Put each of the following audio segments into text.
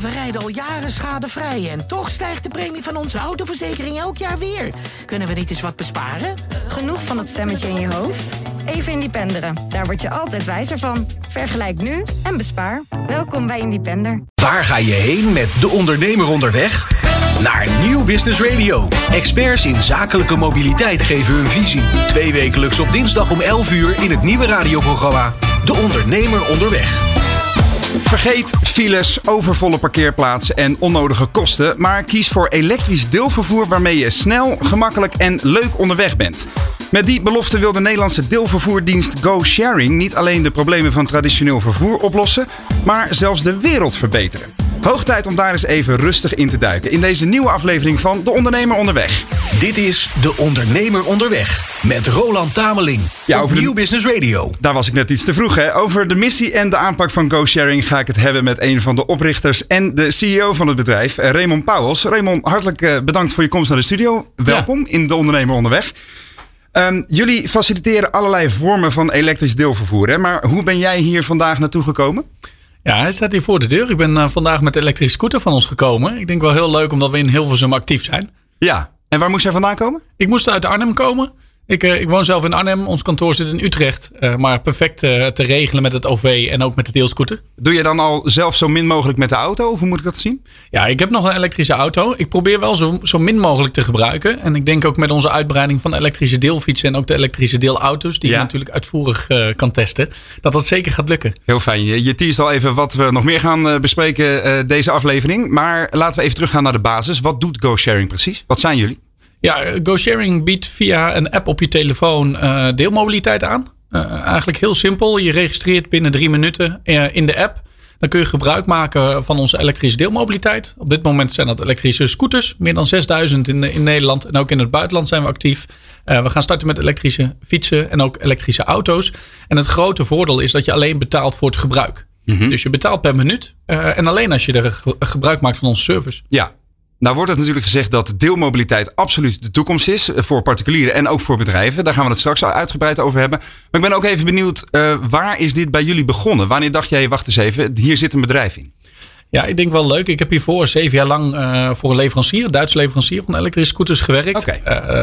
we rijden al jaren schadevrij en toch stijgt de premie van onze autoverzekering elk jaar weer. Kunnen we niet eens wat besparen? Genoeg van dat stemmetje in je hoofd? Even Independeren. Daar word je altijd wijzer van. Vergelijk nu en bespaar. Welkom bij Independer. Waar ga je heen met De Ondernemer onderweg? Naar Nieuw Business Radio. Experts in zakelijke mobiliteit geven hun visie. Twee wekelijks op dinsdag om 11 uur in het nieuwe radioprogramma De Ondernemer onderweg. Vergeet files, overvolle parkeerplaatsen en onnodige kosten, maar kies voor elektrisch deelvervoer waarmee je snel, gemakkelijk en leuk onderweg bent. Met die belofte wil de Nederlandse deelvervoerdienst Go Sharing niet alleen de problemen van traditioneel vervoer oplossen, maar zelfs de wereld verbeteren. Hoog tijd om daar eens even rustig in te duiken in deze nieuwe aflevering van De Ondernemer Onderweg. Dit is De Ondernemer onderweg met Roland Tameling Ja, op over de- Nieuw Business Radio. Daar was ik net iets te vroeg. Hè? Over de missie en de aanpak van GoSharing ga ik het hebben met een van de oprichters en de CEO van het bedrijf, eh, Raymond Pauwels. Raymond, hartelijk eh, bedankt voor je komst naar de studio. Welkom in De Ondernemer Onderweg. Ehm, jullie faciliteren allerlei vormen van elektrisch deelvervoer. Hè? Maar hoe ben jij hier vandaag naartoe gekomen? Ja, hij staat hier voor de deur. Ik ben eh, vandaag met de elektrische scooter van ons gekomen. Ik denk wel heel leuk omdat we in Hilversum actief zijn. Ja. En waar moest jij vandaan komen? Ik moest uit Arnhem komen. Ik, eh, ik woon zelf in Arnhem. Ons kantoor zit in Utrecht. eh, maar perfect eh, te regelen met het OV en ook met de deelscooter. Doe je dan al zelf zo min mogelijk met de auto? Of hoe moet ik dat zien? Ja, ik heb nog een elektrische auto. Ik probeer wel zo, zo min mogelijk te gebruiken. En ik denk ook met onze uitbreiding van elektrische deelfietsen en ook de elektrische deelauto's, die Ja. je natuurlijk uitvoerig kan testen, dat dat zeker gaat lukken. Heel fijn. Je, je teast al even wat we nog meer gaan bespreken deze aflevering. Maar laten we even teruggaan naar de basis. Wat doet GoSharing precies? Wat zijn jullie? Ja, GoSharing biedt via een app op je telefoon eh, deelmobiliteit aan. Eh, eigenlijk heel simpel. Je registreert binnen drie minuten eh, in de app. Dan kun je gebruik maken van onze elektrische deelmobiliteit. Op dit moment zijn dat elektrische scooters. Meer dan 6000 in, in Nederland. En ook in het buitenland zijn we actief. We gaan starten met elektrische fietsen en ook elektrische auto's. En het grote voordeel is dat je alleen betaalt voor het gebruik. Dus je betaalt per minuut. en alleen als je er ge- gebruik maakt van onze service. Ja. Nou wordt het natuurlijk gezegd dat deelmobiliteit absoluut de toekomst is. eh, Voor particulieren en ook voor bedrijven. Daar gaan we het straks uitgebreid over hebben. Maar ik ben ook even benieuwd, eh, waar is dit bij jullie begonnen? Wanneer dacht jij, wacht eens even, hier zit een bedrijf in? Ja, ik denk wel leuk. Ik heb hiervoor zeven jaar lang eh, voor een leverancier, een Duitse leverancier van elektrische scooters gewerkt.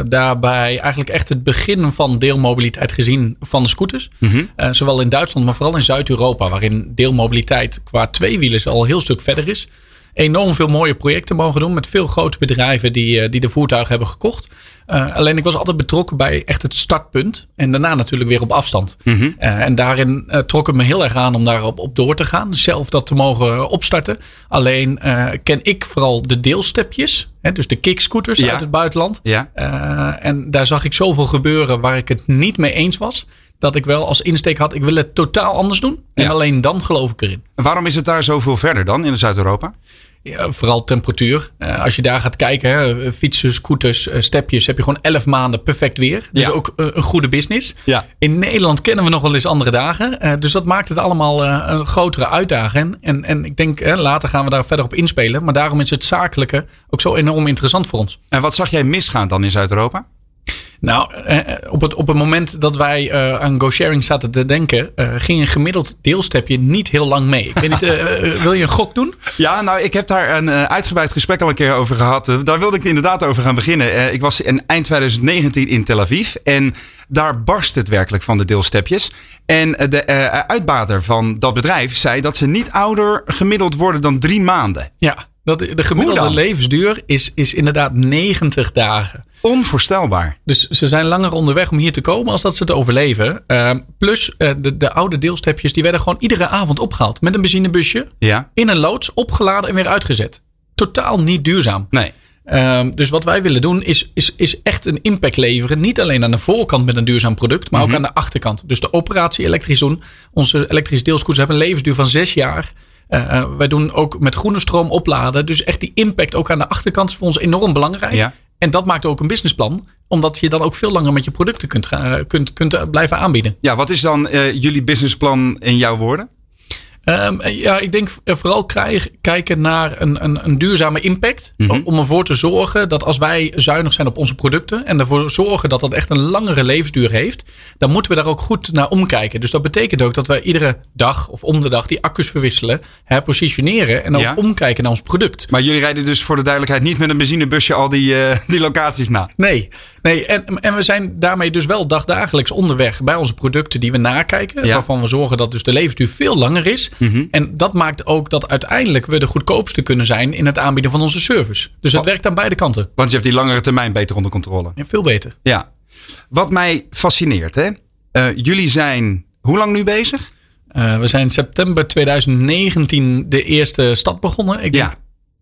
Daarbij eigenlijk echt het begin van deelmobiliteit gezien van de scooters. Eh, zowel in Duitsland, maar vooral in Zuid-Europa, waarin deelmobiliteit qua tweewielers al een heel stuk verder is. Enorm veel mooie projecten mogen doen met veel grote bedrijven die, eh, die de voertuigen hebben gekocht. Eh, alleen ik was altijd betrokken bij echt het startpunt. En daarna natuurlijk weer op afstand. Eh, en daarin eh, trok het me heel erg aan om daarop op door te gaan. Zelf dat te mogen opstarten. Alleen ken ik vooral de deelstepjes. Hè, dus de kickscooters Ja. uit het buitenland. Ja. En daar zag ik zoveel gebeuren waar ik het niet mee eens was. Dat ik wel als insteek had, ik wil het totaal anders doen. En Ja. alleen dan geloof ik erin. Waarom is het daar zoveel verder dan in Zuid-Europa? Ja, vooral temperatuur. Eh, als je daar gaat kijken, hè, fietsen, scooters, eh, stepjes, heb je gewoon 11 maanden perfect weer. Dus Ja. ook eh, een goede business. Ja. In Nederland kennen we nog wel eens andere dagen. dus dat maakt het allemaal een grotere uitdaging. En, en ik denk, hè, later gaan we daar verder op inspelen. Maar daarom is het zakelijke ook zo enorm interessant voor ons. En wat zag jij misgaan dan in Zuid-Europa? Nou, eh, op, het, op het moment dat wij eh, aan GoSharing zaten te denken, eh, ging een gemiddeld deelstepje niet heel lang mee. Ik weet niet, eh, eh, wil je een gok doen? Ja, nou, ik heb daar een eh, uitgebreid gesprek al een keer over gehad. Eh, daar wilde ik inderdaad over gaan beginnen. Eh, ik was in eind 2019 in Tel Aviv en daar barst het werkelijk van de deelstepjes. En eh, de eh, uitbater van dat bedrijf zei dat ze niet ouder gemiddeld worden dan drie maanden. Ja, dat, de gemiddelde levensduur is, is inderdaad 90 dagen. Onvoorstelbaar. Dus ze zijn langer onderweg om hier te komen als dat ze het overleven. Ehm, plus eh, de, de oude deelstepjes die werden gewoon iedere avond opgehaald. Met een benzinebusje, Ja? in een loods, opgeladen en weer uitgezet. Totaal niet duurzaam. Nee. Ehm, dus wat wij willen doen is, is, is echt een impact leveren. Niet alleen aan de voorkant met een duurzaam product, maar ook aan de achterkant. Dus de operatie elektrisch doen. Onze elektrische deelscooters hebben een levensduur van zes jaar. Eh, eh, wij doen ook met groene stroom opladen. Dus echt die impact ook aan de achterkant is voor ons enorm belangrijk. Ja. En dat maakt ook een businessplan. Omdat je dan ook veel langer met je producten kunt, gaan- kunt, kunt eh, blijven aanbieden. Ja, wat is dan eh, jullie businessplan in jouw woorden? Um, ja, ik denk vooral krijg, kijken naar een, een, een duurzame impact. Mhm. Om ervoor te zorgen dat als wij zuinig zijn op onze producten. en ervoor zorgen dat dat echt een langere levensduur heeft. dan moeten we daar ook goed naar omkijken. Dus dat betekent ook dat we iedere dag of om de dag die accu's verwisselen. herpositioneren en ook Ja. omkijken naar ons product. Maar jullie rijden dus voor de duidelijkheid niet met een benzinebusje al die, eh, die locaties na. Nee, nee. En, en we zijn daarmee dus wel dagdagelijks onderweg bij onze producten die we nakijken. Ja. Waarvan we zorgen dat dus de levensduur veel langer is. En dat maakt ook dat uiteindelijk we de goedkoopste kunnen zijn in het aanbieden van onze service. Dus het werkt aan beide kanten. Want je hebt die langere termijn beter onder controle. Ja, veel beter. Ja. Wat mij fascineert, hè? Eh, jullie zijn hoe lang nu bezig? Eh, we zijn september 2019 de eerste stad begonnen. Ik denk Ja.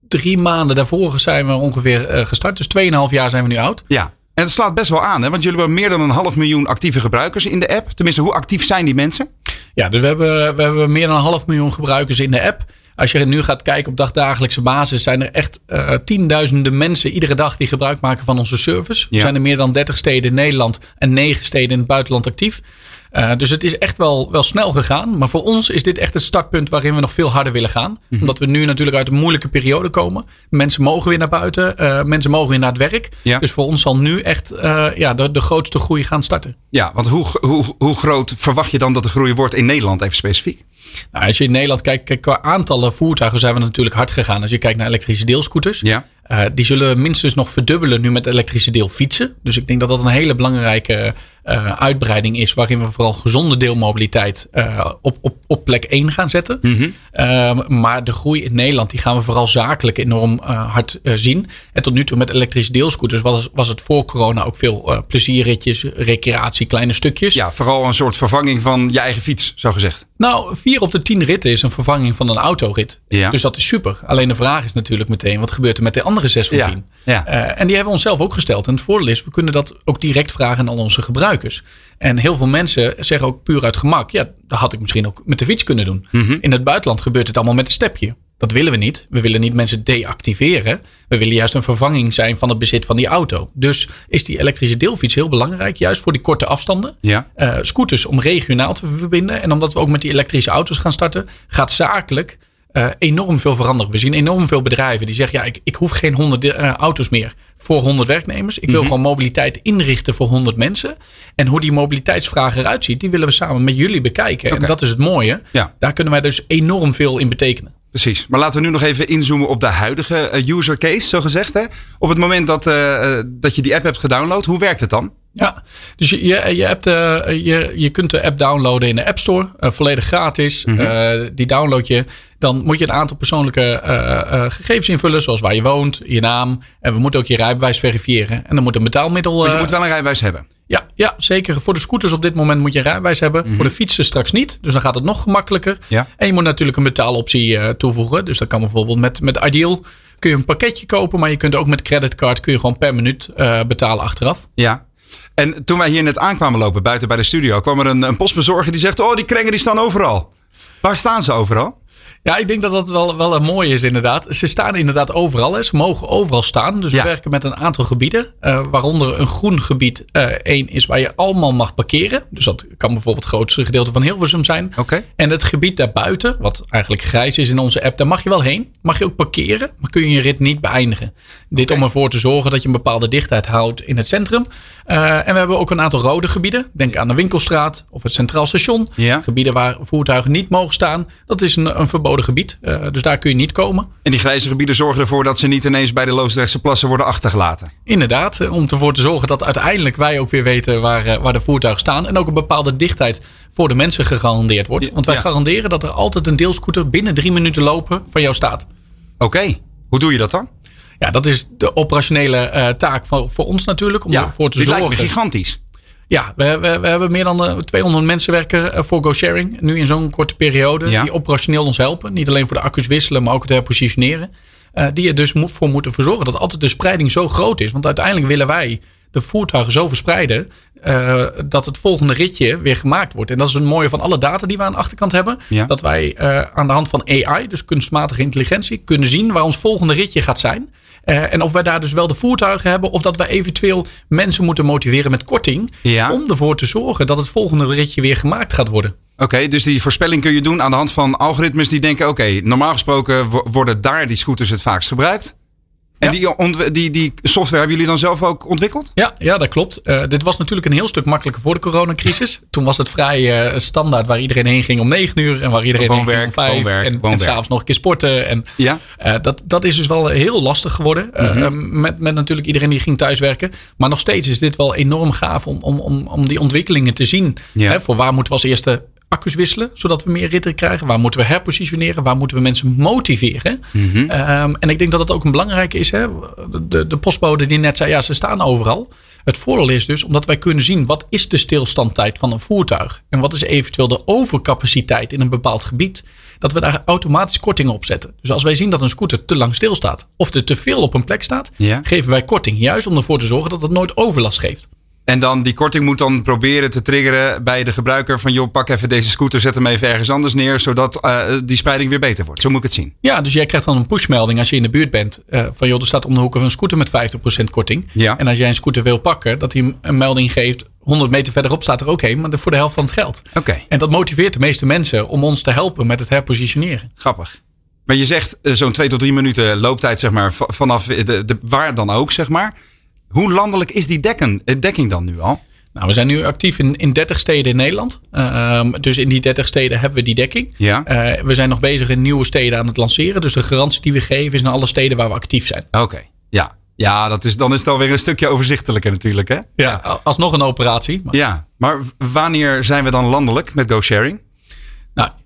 drie maanden daarvoor zijn we ongeveer eh, gestart. Dus 2,5 jaar zijn we nu oud. Ja. En het slaat best wel aan, hè? Want jullie hebben meer dan een half miljoen actieve gebruikers in de app. Tenminste, hoe actief zijn die mensen? Ja, dus we hebben, we hebben meer dan een half miljoen gebruikers in de app. Als je nu gaat kijken op dagdagelijkse basis, zijn er echt eh, tienduizenden mensen iedere dag die gebruik maken van onze service. Ja. zijn in meer dan 30 steden in Nederland en 9 steden in het buitenland actief. Eh, dus het is echt wel, wel snel gegaan. Maar voor ons is dit echt het startpunt waarin we nog veel harder willen gaan. Mhm. Omdat we nu natuurlijk uit een moeilijke periode komen. Mensen mogen weer naar buiten. eh, mensen mogen weer naar het werk. Ja. Dus voor ons zal nu echt ja, de, de grootste groei gaan starten. Ja, want hoe, hoe, hoe groot verwacht je dan dat de groei wordt in Nederland, even specifiek? Nou, als je in Nederland kijkt, kijk, qua aantallen voertuigen zijn we natuurlijk hard gegaan. Als je kijkt naar elektrische deelscooters. Ja. eh, die zullen minstens nog verdubbelen nu met elektrische deelfietsen. Dus ik denk dat dat een hele belangrijke eh, uitbreiding is. Waarin we vooral gezonde deelmobiliteit eh, op, op, op plek 1 gaan zetten. Ehm, maar de groei in Nederland die gaan we vooral zakelijk enorm eh, hard zien. En tot nu toe met elektrische deelscooters was, was het voor corona ook veel plezierritjes, recreatie, kleine stukjes. Ja, vooral een soort vervanging van je eigen fiets, zo gezegd. Nou, vier op de tien ritten is een vervanging van een autorit. Ja. Dus dat is super. Alleen de vraag is natuurlijk meteen, wat gebeurt er met de andere zes van Ja, tien? ja. En die hebben we onszelf ook gesteld. En het voordeel is, we kunnen dat ook direct vragen aan al onze gebruikers. En heel veel mensen zeggen ook puur uit gemak, ja, dat had ik misschien ook met de fiets kunnen doen. Mhm. In het buitenland gebeurt het allemaal met een stepje. Dat willen we niet. We willen niet mensen deactiveren. We willen juist een vervanging zijn van het bezit van die auto. Dus is die elektrische deelfiets heel belangrijk, juist voor die korte afstanden Ja. eh, scooters om regionaal te verbinden. En omdat we ook met die elektrische auto's gaan starten, gaat zakelijk eh, enorm veel veranderen. We zien enorm veel bedrijven die zeggen: ja, ik, ik hoef geen 100 eh, auto's meer voor 100 werknemers. Ik wil Mhm. gewoon mobiliteit inrichten voor 100 mensen. En hoe die mobiliteitsvraag eruit ziet, die willen we samen met jullie bekijken. En dat is het mooie. Ja. Daar kunnen wij dus enorm veel in betekenen. Precies. Maar laten we nu nog even inzoomen op de huidige eh, user case, zo gezegd. Hè? Op het moment dat, dat je die app hebt gedownload, hoe werkt het dan? Ja, dus je, je, je, hebt, eh, je, je kunt de app downloaden in de App Store, eh, volledig gratis. Eh, die download je. Dan moet je een aantal persoonlijke gegevens invullen, zoals waar je woont, je naam. En we moeten ook je rijbewijs verifiëren. En dan moet een betaalmiddel. Want je eh, moet wel een rijbewijs hebben. ja, ja, zeker. Voor de scooters op dit moment moet je een rijbewijs hebben. Voor de fietsen straks niet. Dus dan gaat het nog gemakkelijker. Ja. En je moet natuurlijk een betaaloptie toevoegen. Dus dat kan bijvoorbeeld met, met Ideal. Kun je een pakketje kopen, maar je kunt ook met creditcard kun je gewoon per minuut betalen achteraf. Ja. En toen wij hier net aankwamen lopen, buiten bij de studio, kwam er een, een postbezorger die zegt: Oh, die krengen die staan overal. Waar staan ze overal? Ja, ik denk dat dat wel, wel een mooie is inderdaad. Ze staan inderdaad overal. Hè. Ze mogen overal staan. Dus Ja. we werken met een aantal gebieden. eh, waaronder een groen gebied eh, één is waar je allemaal mag parkeren. Dus dat kan bijvoorbeeld het grootste gedeelte van Hilversum zijn. Oké. En het gebied daarbuiten, wat eigenlijk grijs is in onze app, daar mag je wel heen. Mag je ook parkeren, maar kun je je rit niet beëindigen. Dit om ervoor te zorgen dat je een bepaalde dichtheid houdt in het centrum. Eh, en we hebben ook een aantal rode gebieden. Denk aan de winkelstraat of het Centraal Station. Ja. Gebieden waar voertuigen niet mogen staan. Dat is een, een verboden gebied. Eh, dus daar kun je niet komen. En die grijze gebieden zorgen ervoor dat ze niet ineens bij de Loosdrechtse plassen worden achtergelaten. Inderdaad, eh, om ervoor te zorgen dat uiteindelijk wij ook weer weten waar, waar de voertuigen staan. En ook een bepaalde dichtheid voor de mensen gegarandeerd wordt. Want wij Ja. garanderen dat er altijd een deelscooter binnen drie minuten lopen van jou staat. Oké. Hoe doe je dat dan? Ja, dat is de operationele eh, taak voor, voor ons natuurlijk. Om ervoor te dit lijkt zorgen. me gigantisch. Ja, we, we, we hebben meer dan eh, 200 mensen werken eh, voor GoSharing. Nu in zo'n korte periode. Ja. Die operationeel ons helpen. Niet alleen voor de accu's wisselen, maar ook het herpositioneren. Eh, die er dus moet, voor moeten verzorgen dat altijd de spreiding zo groot is. Want uiteindelijk willen wij de voertuigen zo verspreiden uh, dat het volgende ritje weer gemaakt wordt. En dat is het mooie van alle data die we aan de achterkant hebben. Ja. Dat wij uh, aan de hand van AI, dus kunstmatige intelligentie, kunnen zien waar ons volgende ritje gaat zijn. Uh, en of wij daar dus wel de voertuigen hebben, of dat wij eventueel mensen moeten motiveren met korting. Ja. Om ervoor te zorgen dat het volgende ritje weer gemaakt gaat worden. Oké, dus die voorspelling kun je doen aan de hand van algoritmes die denken: oké, normaal gesproken worden daar die scooters het vaakst gebruikt. En die, die, die software hebben jullie dan zelf ook ontwikkeld? Ja, ja dat klopt. Uh, dit was natuurlijk een heel stuk makkelijker voor de coronacrisis. Toen was het vrij uh, standaard waar iedereen heen ging om 9 uur en waar iedereen woonwerk, heen ging om 5 woonwerk, en, en s'avonds nog een keer sporten. En, ja. uh, dat, dat is dus wel heel lastig geworden. -hmm. met, met natuurlijk iedereen die ging thuiswerken. Maar nog steeds is dit wel enorm gaaf om, om, om, om die ontwikkelingen te zien. Ja. Hè, voor waar moeten we als eerste accu's wisselen, zodat we meer ritten krijgen? Waar moeten we herpositioneren? Waar moeten we mensen motiveren? Mm -hmm. um, en ik denk dat dat ook een belangrijke is. Hè? De, de postbode die net zei, ja, ze staan overal. Het voordeel is dus, omdat wij kunnen zien wat is de stilstandtijd van een voertuig en wat is eventueel de overcapaciteit in een bepaald gebied, dat we daar automatisch kortingen op zetten. Dus als wij zien dat een scooter te lang stilstaat of er te veel op een plek staat, ja. geven wij korting. Juist om ervoor te zorgen dat het nooit overlast geeft. En dan die korting moet dan proberen te triggeren bij de gebruiker van joh, pak even deze scooter, zet hem even ergens anders neer, zodat uh, die spreiding weer beter wordt. Zo moet ik het zien. Ja, dus jij krijgt dan een pushmelding als je in de buurt bent uh, van joh, er staat om de hoek een scooter met 50% korting. Ja. En als jij een scooter wil pakken, dat hij een melding geeft, 100 meter verderop staat er ook heen, maar voor de helft van het geld. Oké. Okay. En dat motiveert de meeste mensen om ons te helpen met het herpositioneren. Grappig. Maar je zegt uh, zo'n 2 tot 3 minuten looptijd, zeg maar, vanaf de, de, waar dan ook, zeg maar. Hoe landelijk is die dekken, dekking dan nu al? Nou, we zijn nu actief in, in 30 steden in Nederland. Uh, dus in die 30 steden hebben we die dekking. Ja. Uh, we zijn nog bezig in nieuwe steden aan het lanceren. Dus de garantie die we geven is naar alle steden waar we actief zijn. Oké, okay. ja. Ja, dat is, dan is het alweer een stukje overzichtelijker natuurlijk, hè? Ja, alsnog een operatie. Maar... Ja, maar wanneer zijn we dan landelijk met GoSharing?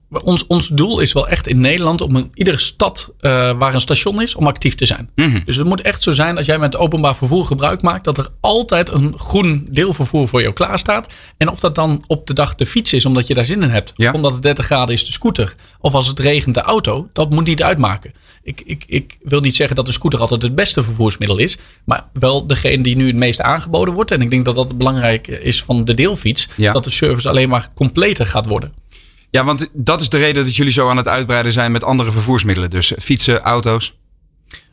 Ons, ons doel is wel echt in Nederland om in iedere stad uh, waar een station is, om actief te zijn. Mm -hmm. Dus het moet echt zo zijn als jij met openbaar vervoer gebruik maakt, dat er altijd een groen deelvervoer voor jou klaar staat. En of dat dan op de dag de fiets is, omdat je daar zin in hebt. Ja. Of omdat het 30 graden is de scooter. Of als het regent de auto. Dat moet niet uitmaken. Ik, ik, ik wil niet zeggen dat de scooter altijd het beste vervoersmiddel is. Maar wel degene die nu het meest aangeboden wordt. En ik denk dat dat belangrijk is van de deelfiets. Ja. Dat de service alleen maar completer gaat worden. Ja, want dat is de reden dat jullie zo aan het uitbreiden zijn met andere vervoersmiddelen. Dus fietsen, auto's.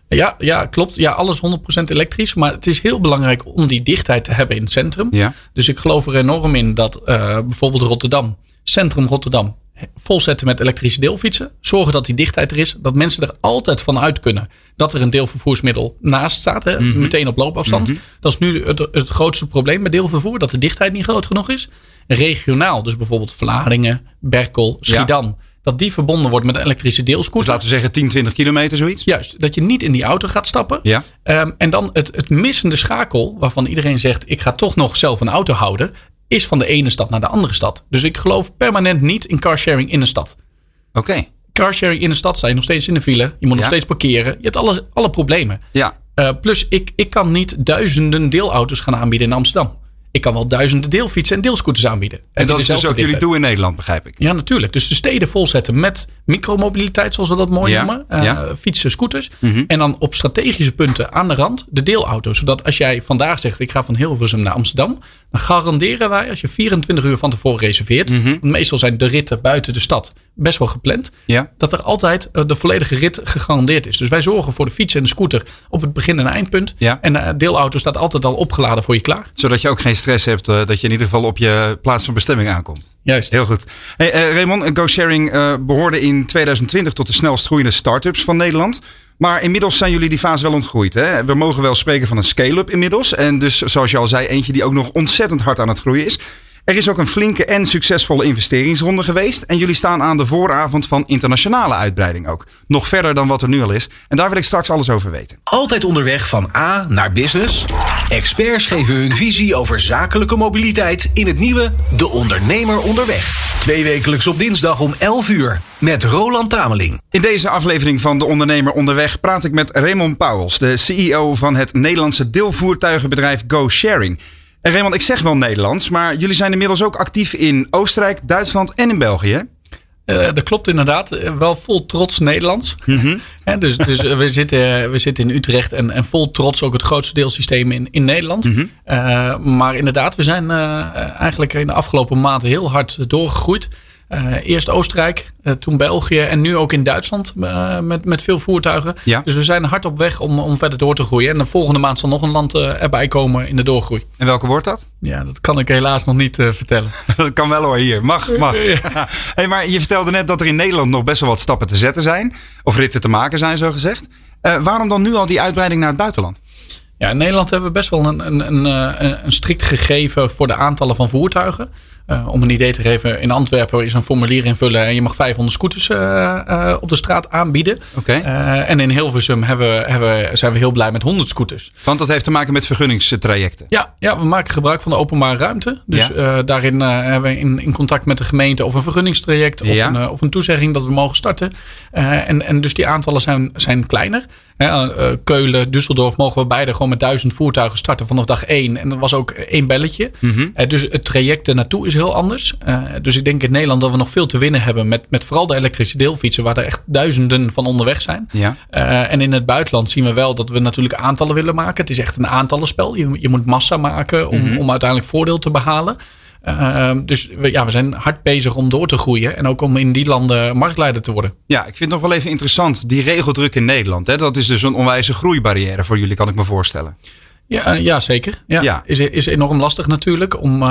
Ja, ja, klopt. Ja, alles 100% elektrisch. Maar het is heel belangrijk om die dichtheid te hebben in het centrum. Ja. Dus ik geloof er enorm in dat uh, bijvoorbeeld Rotterdam, centrum Rotterdam, volzetten met elektrische deelfietsen. Zorgen dat die dichtheid er is. Dat mensen er altijd van uit kunnen dat er een deelvervoersmiddel naast staat. Hè, Mm -hmm. Meteen op loopafstand. Mm -hmm. Dat is nu het, het, grootste probleem met deelvervoer. Dat de dichtheid niet groot genoeg is. Regionaal, dus bijvoorbeeld Vlaardingen, Berkel, Schiedam. Ja. Dat die verbonden wordt met een elektrische deelscooter. Dus laten we zeggen 10, 20 kilometer zoiets? Juist, dat je niet in die auto gaat stappen. Ja. Um, en dan het, het missende schakel, waarvan iedereen zegt: ik ga toch nog zelf een auto houden, is van de ene stad naar de andere stad. Dus ik geloof permanent niet in carsharing in een stad. Oké. Okay. Carsharing in een stad sta je nog steeds in de file. Je moet nog steeds parkeren. Je hebt alle, alle problemen. Ja. Uh, plus, ik, ik kan niet duizenden deelauto's gaan aanbieden in Amsterdam. Ik kan wel duizenden deelfietsen en deelscooters aanbieden. En, en dat is dus ook jullie doel in Nederland, begrijp ik. Ja, natuurlijk. Dus de steden volzetten met micromobiliteit, zoals we dat mooi ja, noemen. Uh, ja. Fietsen, scooters. Mm -hmm. En dan op strategische punten aan de rand de deelauto's. Zodat als jij vandaag zegt, ik ga van Hilversum naar Amsterdam. Dan garanderen wij, als je 24 uur van tevoren reserveert. Mm -hmm. Meestal zijn de ritten buiten de stad best wel gepland. Ja. Dat er altijd uh, de volledige rit gegarandeerd is. Dus wij zorgen voor de fiets en de scooter op het begin- en eindpunt. Ja. En de uh, deelauto staat altijd al opgeladen voor je klaar. Zodat je ook geen stress hebt uh, dat je in ieder geval op je plaats van bestemming aankomt. Juist. Heel goed. Hey, uh, Raymond, GoSharing uh, behoorde in 2020 tot de snelst groeiende start-ups van Nederland. Maar inmiddels zijn jullie die fase wel ontgroeid. Hè? We mogen wel spreken van een scale-up inmiddels. En dus, zoals je al zei, eentje die ook nog ontzettend hard aan het groeien is. Er is ook een flinke en succesvolle investeringsronde geweest. En jullie staan aan de vooravond van internationale uitbreiding ook. Nog verder dan wat er nu al is. En daar wil ik straks alles over weten. Altijd onderweg van A naar business? Experts geven hun visie over zakelijke mobiliteit in het nieuwe De Ondernemer Onderweg. Twee wekelijks op dinsdag om 11 uur met Roland Tameling. In deze aflevering van De Ondernemer Onderweg praat ik met Raymond Pauwels, de CEO van het Nederlandse deelvoertuigenbedrijf GoSharing. En Raymond, ik zeg wel Nederlands, maar jullie zijn inmiddels ook actief in Oostenrijk, Duitsland en in België. Uh, dat klopt inderdaad. Wel vol trots Nederlands. Mhm. dus dus we, zitten, we zitten in Utrecht en, en vol trots ook het grootste deelsysteem in, in Nederland. Mhm. maar inderdaad, we zijn eigenlijk in de afgelopen maanden heel hard doorgegroeid. Uh, eerst Oostenrijk, uh, toen België en nu ook in Duitsland uh, met, met veel voertuigen. Ja. Dus we zijn hard op weg om, om verder door te groeien. En de volgende maand zal nog een land erbij komen in de doorgroei. En welke wordt dat? Ja, dat kan ik helaas nog niet vertellen. dat kan wel hoor, hier. Mag, mag. hey, maar je vertelde net dat er in Nederland nog best wel wat stappen te zetten zijn. Of ritten te maken zijn, zo gezegd. waarom dan nu al die uitbreiding naar het buitenland? Ja, in Nederland hebben we best wel een, een, een, een strikt gegeven voor de aantallen van voertuigen. Uh, om een idee te geven, in Antwerpen is een formulier invullen en je mag 500 scooters uh, uh, op de straat aanbieden. Okay. en in Hilversum hebben hebben, zijn we heel blij met 100 scooters. Want dat heeft te maken met vergunningstrajecten? Ja, ja we maken gebruik van de openbare ruimte. Dus ja. daarin hebben we in, in contact met de gemeente of een vergunningstraject of, ja. een, of een toezegging dat we mogen starten. en, en dus die aantallen zijn, zijn kleiner. Keulen, Düsseldorf mogen we beide gewoon met duizend voertuigen starten vanaf dag één. En dat was ook één belletje. Mm -hmm. dus het traject ernaartoe is heel anders. Uh, dus ik denk in Nederland dat we nog veel te winnen hebben met, met vooral de elektrische deelfietsen, waar er echt duizenden van onderweg zijn. Ja. Uh, en in het buitenland zien we wel dat we natuurlijk aantallen willen maken. Het is echt een aantallenspel. Je, je moet massa maken om, Mm -hmm. om uiteindelijk voordeel te behalen. Uh, dus we, ja, we zijn hard bezig om door te groeien en ook om in die landen marktleider te worden. Ja, ik vind het nog wel even interessant, die regeldruk in Nederland. Hè? Dat is dus een onwijze groeibarrière voor jullie, kan ik me voorstellen. Ja, ja zeker. Ja, Ja. Is, is enorm lastig natuurlijk. Om, uh,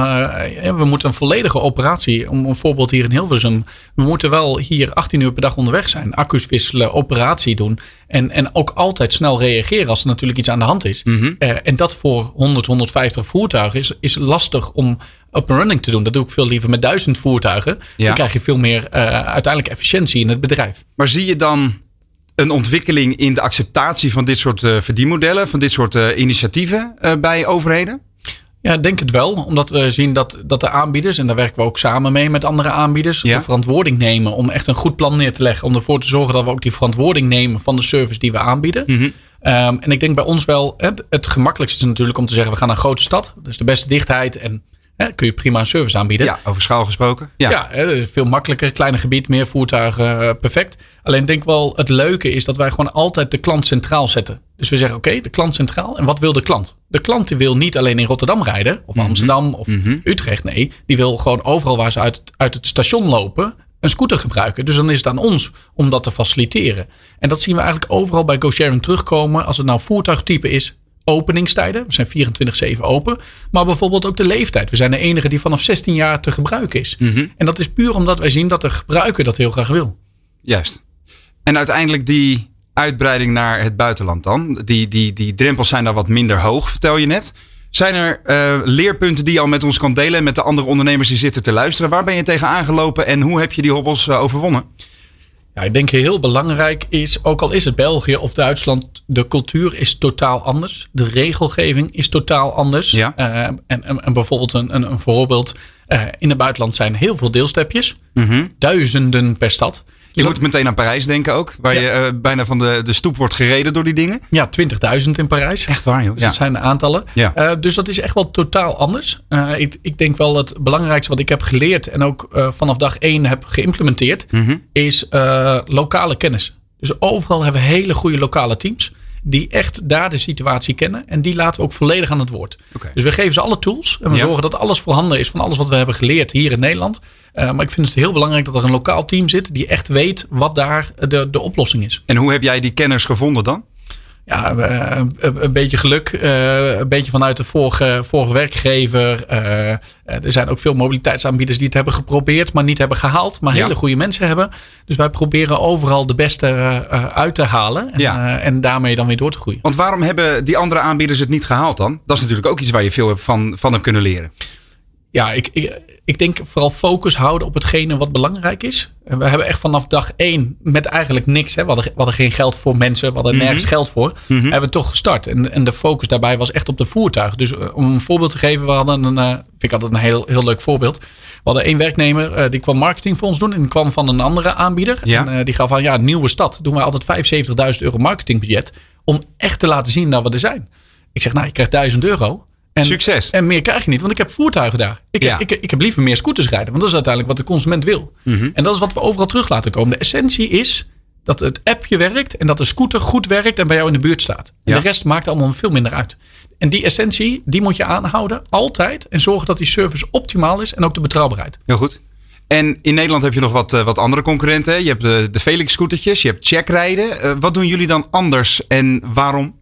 ja, we moeten een volledige operatie, om een voorbeeld hier in Hilversum. We moeten wel hier 18 uur per dag onderweg zijn. Accu's wisselen, operatie doen. En, en ook altijd snel reageren als er natuurlijk iets aan de hand is. Mhm. Uh, en dat voor 100, 150 voertuigen is, is lastig om up and running te doen. Dat doe ik veel liever met duizend voertuigen. Ja. Dan krijg je veel meer uh, uiteindelijk efficiëntie in het bedrijf. Maar zie je dan een ontwikkeling in de acceptatie van dit soort uh, verdienmodellen, van dit soort uh, initiatieven uh, bij overheden? Ja, ik denk het wel. Omdat we zien dat, dat de aanbieders, en daar werken we ook samen mee met andere aanbieders, Ja. de verantwoording nemen om echt een goed plan neer te leggen. Om ervoor te zorgen dat we ook die verantwoording nemen van de service die we aanbieden. Mhm. Um, en ik denk bij ons wel, hè, het gemakkelijkste is natuurlijk om te zeggen, we gaan naar een grote stad. Dus de beste dichtheid en hè, kun je prima een service aanbieden. Ja, over schaal gesproken. Ja. Ja, hè, veel makkelijker. Kleiner gebied, meer voertuigen, uh, perfect. Alleen denk wel, het leuke is dat wij gewoon altijd de klant centraal zetten. Dus we zeggen, oké, okay, de klant centraal. En wat wil de klant? De klant die wil niet alleen in Rotterdam rijden, of Mhm. Amsterdam, of Mhm. Utrecht. Nee, die wil gewoon overal waar ze uit, uit het station lopen, een scooter gebruiken. Dus dan is het aan ons om dat te faciliteren. En dat zien we eigenlijk overal bij GoSharing terugkomen. Als het nou voertuigtype is, openingstijden. We zijn 24-7 open. Maar bijvoorbeeld ook de leeftijd. We zijn de enige die vanaf 16 jaar te gebruiken is. Mhm. En dat is puur omdat wij zien dat de gebruiker dat heel graag wil. Juist. En uiteindelijk die uitbreiding naar het buitenland dan. Die, die, die drempels zijn daar wat minder hoog, vertel je net. Zijn er uh, leerpunten die je al met ons kan delen en met de andere ondernemers die zitten te luisteren? Waar ben je tegen aangelopen en hoe heb je die hobbels uh, overwonnen? Ja, ik denk heel belangrijk is, ook al is het België of Duitsland, de cultuur is totaal anders. De regelgeving is totaal anders. Ja. Uh, en, en, en, bijvoorbeeld een, een, een voorbeeld. Uh, in het buitenland zijn heel veel deelstepjes. Mm -hmm. Duizenden per stad. Je dus moet dat, meteen aan Parijs denken ook. Waar ja. je uh, bijna van de, de stoep wordt gereden door die dingen. Ja, 20.000 in Parijs. Echt waar joh. Dus dat zijn de aantallen. Ja. Uh, dus dat is echt wel totaal anders. Uh, ik, ik, denk wel het belangrijkste wat ik heb geleerd. En ook vanaf dag één heb geïmplementeerd. Mm -hmm. Is lokale kennis. Dus overal hebben we hele goede lokale teams die echt daar de situatie kennen. En die laten we ook volledig aan het woord. Okay. Dus we geven ze alle tools. En we ja. zorgen dat alles voorhanden is van alles wat we hebben geleerd hier in Nederland. Uh, maar ik vind het heel belangrijk dat er een lokaal team zit die echt weet wat daar de, de oplossing is. En hoe heb jij die kenners gevonden dan? Ja, een, een, beetje geluk. Uh, een beetje vanuit de vorige, vorige werkgever. Uh, er zijn ook veel mobiliteitsaanbieders die het hebben geprobeerd, maar niet hebben gehaald. Maar ja. hele goede mensen hebben. Dus wij proberen overal de beste uit te halen. En, ja. en daarmee dan weer door te groeien. Want waarom hebben die andere aanbieders het niet gehaald dan? Dat is natuurlijk ook iets waar je veel van, van hebt kunnen leren. Ja, ik, ik, ik denk vooral focus houden op hetgene wat belangrijk is. En we hebben echt vanaf dag één met eigenlijk niks. Hè. We, hadden, we hadden geen geld voor mensen. We hadden Mhm. nergens geld voor. Hebben we toch gestart. En, en de focus daarbij was echt op de voertuig. Dus uh, om een voorbeeld te geven. We hadden een, uh, vind ik altijd een heel, heel leuk voorbeeld. We hadden één werknemer. Uh, die kwam marketing voor ons doen. En die kwam van een andere aanbieder. Ja. En die gaf aan, ja, nieuwe stad. Doen wij altijd 75.000 euro marketingbudget. Om echt te laten zien dat we er zijn. Ik zeg, nou, je krijgt 1000 euro. En, Succes. En meer krijg je niet, want ik heb voertuigen daar. Ik, Ja. ik, ik heb liever meer scooters rijden, want dat is uiteindelijk wat de consument wil. Mhm. En dat is wat we overal terug laten komen. De essentie is dat het appje werkt en dat de scooter goed werkt en bij jou in de buurt staat. En de rest maakt allemaal veel minder uit. En die essentie, die moet je aanhouden, altijd. En zorgen dat die service optimaal is en ook de betrouwbaarheid. Heel goed. En in Nederland heb je nog wat, eh, wat andere concurrenten. Je hebt de, de Felix scootertjes, je hebt checkrijden. Eh, wat doen jullie dan anders en waarom?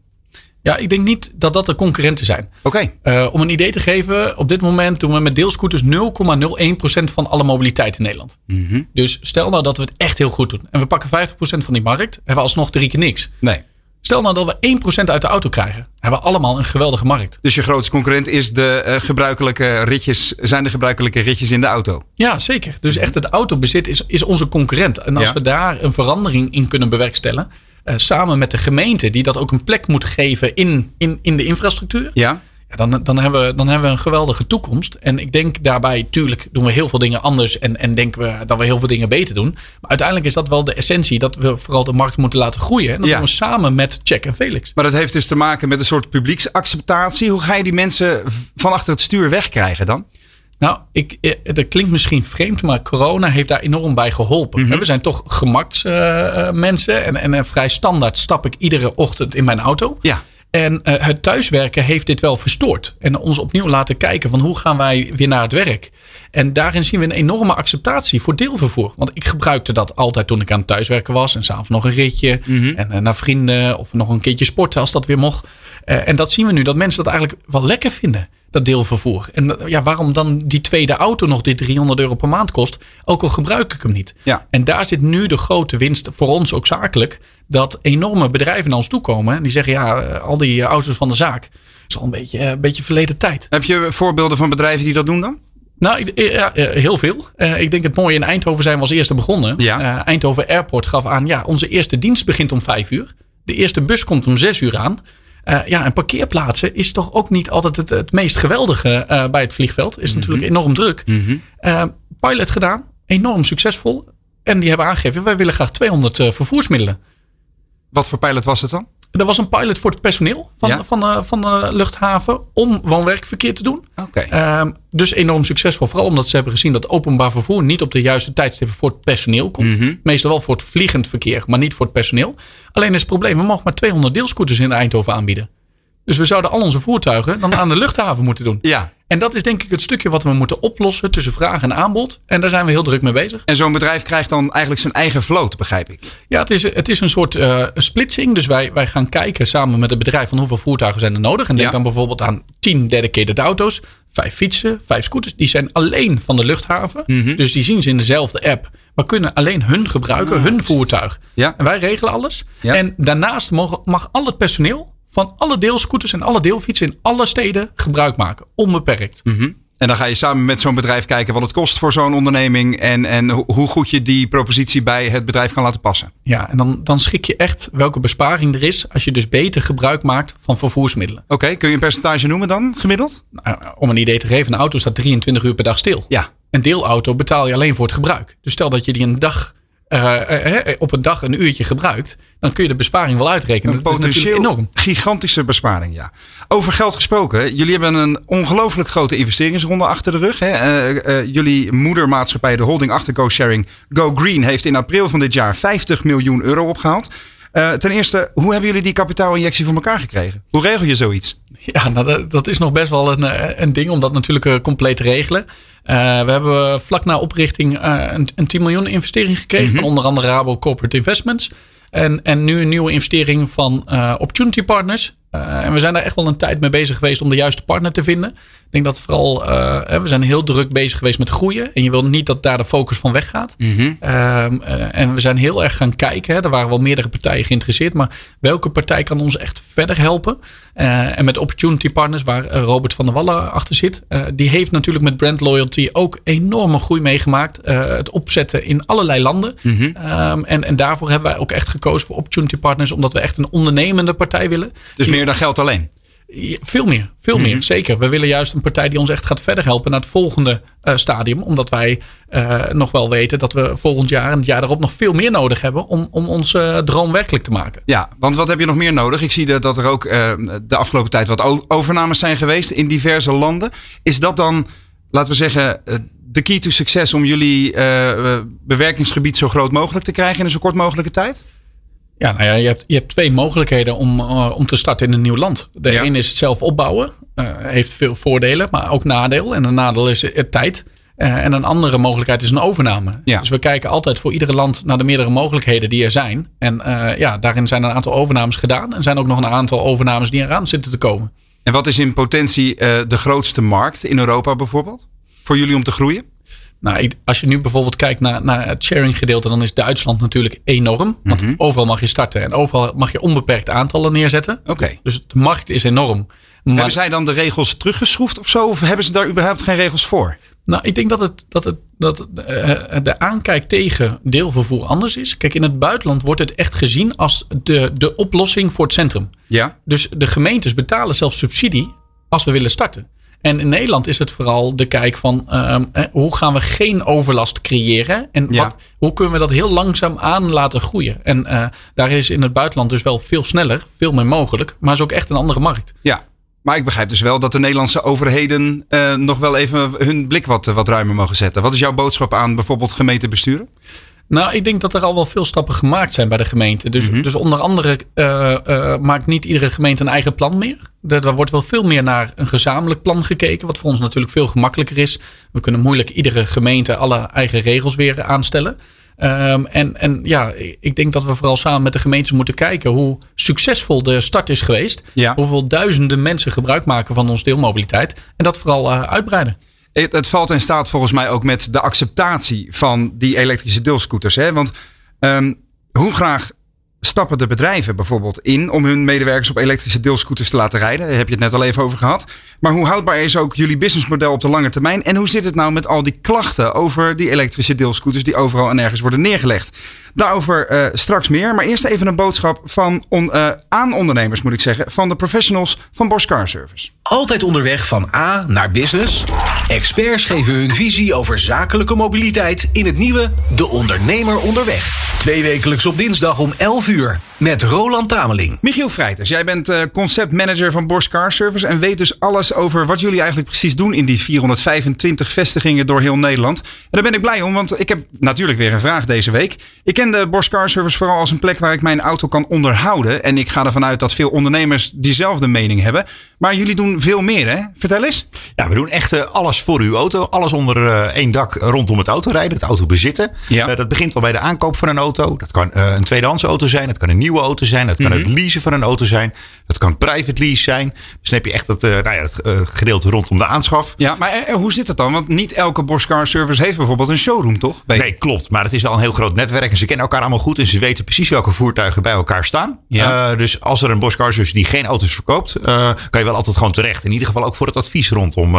Ja, ik denk niet dat dat de concurrenten zijn. Oké, Eh, om een idee te geven, op dit moment doen we met deelscooters 0,01% van alle mobiliteit in Nederland. Mhm. Dus stel nou dat we het echt heel goed doen. En we pakken 50% van die markt, hebben we alsnog drie keer niks. nee. Stel nou dat we 1% uit de auto krijgen. Hebben we allemaal een geweldige markt. Dus je grootste concurrent is de eh, gebruikelijke ritjes, zijn de gebruikelijke ritjes in de auto. Ja, zeker. Dus echt het autobezit is, is onze concurrent. En als Ja. we daar een verandering in kunnen bewerkstelligen. Eh, samen met de gemeente, die dat ook een plek moet geven in, in, in de infrastructuur. Ja? Ja, dan, dan, hebben we, dan hebben we een geweldige toekomst. En ik denk daarbij, tuurlijk doen we heel veel dingen anders. En, en denken we dat we heel veel dingen beter doen. Maar uiteindelijk is dat wel de essentie. Dat we vooral de markt moeten laten groeien. En dat Ja. doen we samen met Check en Felix. Maar dat heeft dus te maken met een soort publieksacceptatie. Hoe ga je die mensen van achter het stuur wegkrijgen dan? Nou, ik, eh, dat klinkt misschien vreemd, maar corona heeft daar enorm bij geholpen. Mhm. We zijn toch gemaksmensen. en, en eh, vrij standaard stap ik iedere ochtend in mijn auto. Ja. En eh, het thuiswerken heeft dit wel verstoord. En ons opnieuw laten kijken van hoe gaan wij weer naar het werk. En daarin zien we een enorme acceptatie voor deelvervoer. Want ik gebruikte dat altijd toen ik aan het thuiswerken was. En s'avonds nog een ritje. En eh, naar vrienden of nog een keertje sporten als dat weer mocht. Eh, en dat zien we nu dat mensen dat eigenlijk wel lekker vinden. Dat deelvervoer. En eh, ja, waarom dan die tweede auto nog die 300 euro per maand kost. Ook al gebruik ik hem niet. Ja. En daar zit nu de grote winst voor ons ook zakelijk. Dat enorme bedrijven naar ons toe komen. En die zeggen ja, eh, al die auto's van de zaak. is al een beetje, een beetje verleden tijd. Heb je voorbeelden van bedrijven die dat doen dan? Nou, ja, heel veel. Ik denk het mooie in Eindhoven zijn we als eerste begonnen. Ja. Eindhoven Airport gaf aan, ja, onze eerste dienst begint om vijf uur. De eerste bus komt om zes uur aan. Eh, ja, en parkeerplaatsen is toch ook niet altijd het, het meest geweldige eh, bij het vliegveld. Is natuurlijk enorm druk. Eh, pilot gedaan, enorm succesvol. En die hebben aangegeven, wij willen graag 200 eh, vervoersmiddelen. Wat voor pilot was het dan? Er was een pilot voor het personeel van, Ja. van, de, van de luchthaven om woon-werkverkeer te doen. Ehm, dus enorm succesvol. Vooral omdat ze hebben gezien dat openbaar vervoer niet op de juiste tijdstippen voor het personeel komt. Mhm. Meestal wel voor het vliegend verkeer, maar niet voor het personeel. Alleen is het probleem, we mogen maar 200 deelscooters in Eindhoven aanbieden. Dus we zouden al onze voertuigen dan aan de luchthaven moeten doen. Ja. En dat is denk ik het stukje wat we moeten oplossen tussen vraag en aanbod. En daar zijn we heel druk mee bezig. En zo'n bedrijf krijgt dan eigenlijk zijn eigen vloot, begrijp ik. Ja, het is, het is een soort eh, splitsing. Dus wij, wij gaan kijken samen met het bedrijf van hoeveel voertuigen zijn er nodig. En denk Ja. dan bijvoorbeeld aan 10 dedicated auto's, vijf fietsen, vijf scooters. Die zijn alleen van de luchthaven. Mhm. Dus die zien ze in dezelfde app. Maar kunnen alleen hun gebruiken, hun voertuig. Ah, Ja. En wij regelen alles. Ja. En daarnaast mogen, mag al het personeel van alle deelscooters en alle deelfietsen in alle steden gebruik maken. Onbeperkt. Mhm. En dan ga je samen met zo'n bedrijf kijken wat het kost voor zo'n onderneming. En, en ho- hoe goed je die propositie bij het bedrijf kan laten passen. Ja, en dan, dan schik je echt welke besparing er is als je dus beter gebruik maakt van vervoersmiddelen. Oké, kun je een percentage noemen dan, gemiddeld? Nou, om een idee te geven, een auto staat 23 uur per dag stil. Ja. Een deelauto betaal je alleen voor het gebruik. Dus stel dat je die een dag, eh, eh, op een dag een uurtje gebruikt, dan kun je de besparing wel uitrekenen. Een potentieel enorm. gigantische besparing, ja. Over geld gesproken. Jullie hebben een ongelooflijk grote investeringsronde achter de rug. Hè? Eh, eh, jullie moedermaatschappij, de holding achter GoSharing, Go Green, heeft in april van dit jaar 50 miljoen euro opgehaald. Eh, ten eerste, hoe hebben jullie die kapitaalinjectie voor elkaar gekregen? Hoe regel je zoiets? Ja, nou, dat, dat is nog best wel een, eh, een ding om dat natuurlijk eh, compleet te regelen. Eh, we hebben vlak na oprichting eh, een, een 10 miljoen investering gekregen van onder andere Rabo Corporate Investments. En, en nu een nieuwe investering van eh, Opportunity Partners. En we zijn daar echt wel een tijd mee bezig geweest om de juiste partner te vinden. Ik denk dat vooral, eh, we zijn heel druk bezig geweest met groeien. En je wil niet dat daar de focus van weggaat. Eh, en we zijn heel erg gaan kijken. Hè. Er waren wel meerdere partijen geïnteresseerd. Maar welke partij kan ons echt verder helpen? Eh, en met Opportunity Partners, waar Robert van der Wallen achter zit. die heeft natuurlijk met brand loyalty ook enorme groei meegemaakt. Het opzetten in allerlei landen. Ehm, en, en daarvoor hebben wij ook echt gekozen voor Opportunity Partners. Omdat we echt een ondernemende partij willen. Dus Die- meer dan geld alleen. Veel meer, veel Mhm. meer, zeker. We willen juist een partij die ons echt gaat verder helpen naar het volgende eh, stadium. Omdat wij eh, nog wel weten dat we volgend jaar en het jaar daarop nog veel meer nodig hebben om, om onze eh, droom werkelijk te maken. Ja, want wat heb je nog meer nodig? Ik zie dat, dat er ook de afgelopen tijd wat overnames zijn geweest in diverse landen. Is dat dan, laten we zeggen, de key to succes om jullie bewerkingsgebied zo groot mogelijk te krijgen in een zo kort mogelijke tijd? Ja, nou ja, je hebt, je hebt twee mogelijkheden om, eh, om te starten in een nieuw land. De Ja. een is het zelf opbouwen. eh, heeft veel voordelen, maar ook nadeel. En een nadeel is eh, tijd. Eh, en een andere mogelijkheid is een overname. Ja. Dus we kijken altijd voor iedere land naar de meerdere mogelijkheden die er zijn. En ja, daarin zijn een aantal overnames gedaan. En zijn ook nog een aantal overnames die eraan zitten te komen. En wat is in potentie de grootste markt in Europa bijvoorbeeld? Voor jullie om te groeien? Nou, als je nu bijvoorbeeld kijkt naar, naar het sharing gedeelte, dan is Duitsland natuurlijk enorm. Want Mhm. overal mag je starten en overal mag je onbeperkt aantallen neerzetten. Oké. Dus de markt is enorm. Maar, Hebben zij dan de regels teruggeschroefd of zo? Of hebben ze daar überhaupt geen regels voor? Nou, ik denk dat, het, dat, het, dat eh, de aankijk tegen deelvervoer anders is. Kijk, in het buitenland wordt het echt gezien als de, de oplossing voor het centrum. Ja. Dus de gemeentes betalen zelfs subsidie als we willen starten. En in Nederland is het vooral de kijk van ehm, eh, hoe gaan we geen overlast creëren en Ja. wat, hoe kunnen we dat heel langzaam aan laten groeien. En eh, daar is in het buitenland dus wel veel sneller, veel meer mogelijk, maar is ook echt een andere markt. Ja. Maar ik begrijp dus wel dat de Nederlandse overheden eh, nog wel even hun blik wat, wat ruimer mogen zetten. Wat is jouw boodschap aan bijvoorbeeld gemeentebesturen? Nou, ik denk dat er al wel veel stappen gemaakt zijn bij de gemeente. Dus, Mhm. dus onder andere maakt niet iedere gemeente een eigen plan meer. Er wordt wel veel meer naar een gezamenlijk plan gekeken. Wat voor ons natuurlijk veel gemakkelijker is. We kunnen moeilijk iedere gemeente alle eigen regels weer aanstellen. Ehm, en, en ja, ik denk dat we vooral samen met de gemeentes moeten kijken hoe succesvol de start is geweest. Ja. Hoeveel duizenden mensen gebruik maken van ons deelmobiliteit. En dat vooral eh, uitbreiden. Het, het valt en staat volgens mij ook met de acceptatie van die elektrische deelscooters. Hè? Want ehm, hoe graag stappen de bedrijven bijvoorbeeld in om hun medewerkers op elektrische deelscooters te laten rijden? Daar heb je het net al even over gehad. Maar hoe houdbaar is ook jullie businessmodel op de lange termijn? En hoe zit het nou met al die klachten over die elektrische deelscooters die overal en nergens worden neergelegd? Daarover eh, straks meer. Maar eerst even een boodschap van on, eh, aan ondernemers, moet ik zeggen, van de professionals van Bosch Car Service. Altijd onderweg van A naar business? Experts geven hun visie over zakelijke mobiliteit in het nieuwe De Ondernemer Onderweg. Twee wekelijks op dinsdag om 11 uur met Roland Tameling. Michiel Vrijters, jij bent eh, conceptmanager van Bosch Car Service en weet dus alles over wat jullie eigenlijk precies doen in die 425 vestigingen door heel Nederland. En daar ben ik blij om, want ik heb natuurlijk weer een vraag deze week. Ik ken de Bosch Car Service vooral als een plek waar ik mijn auto kan onderhouden. En ik ga ervan uit dat veel ondernemers diezelfde mening hebben. Maar jullie doen veel meer, hè? Vertel eens. Ja, we doen echt eh, alles voor uw auto. Alles onder eh, één dak rondom het autorijden, het auto bezitten. Ja. Eh, dat begint al bij de aankoop van een auto. Dat kan eh, een tweedehands auto zijn. Dat kan een nieuwe auto zijn. Dat kan Mhm. het leasen van een auto zijn. Dat kan private lease zijn. Dus dan heb je echt het, eh, nou ja, het eh, gedeelte rondom de aanschaf. Ja, maar hoe zit het dan? Want niet elke Bosch Car Service heeft bijvoorbeeld een showroom, toch? Nee, klopt. Maar het is wel een heel groot netwerk. En ze kennen elkaar allemaal goed. En ze weten precies welke voertuigen bij elkaar staan. Ja. Dus als er een Bosch Car Service die geen auto's verkoopt, kan je wel altijd gewoon terecht. In ieder geval ook voor het advies rondom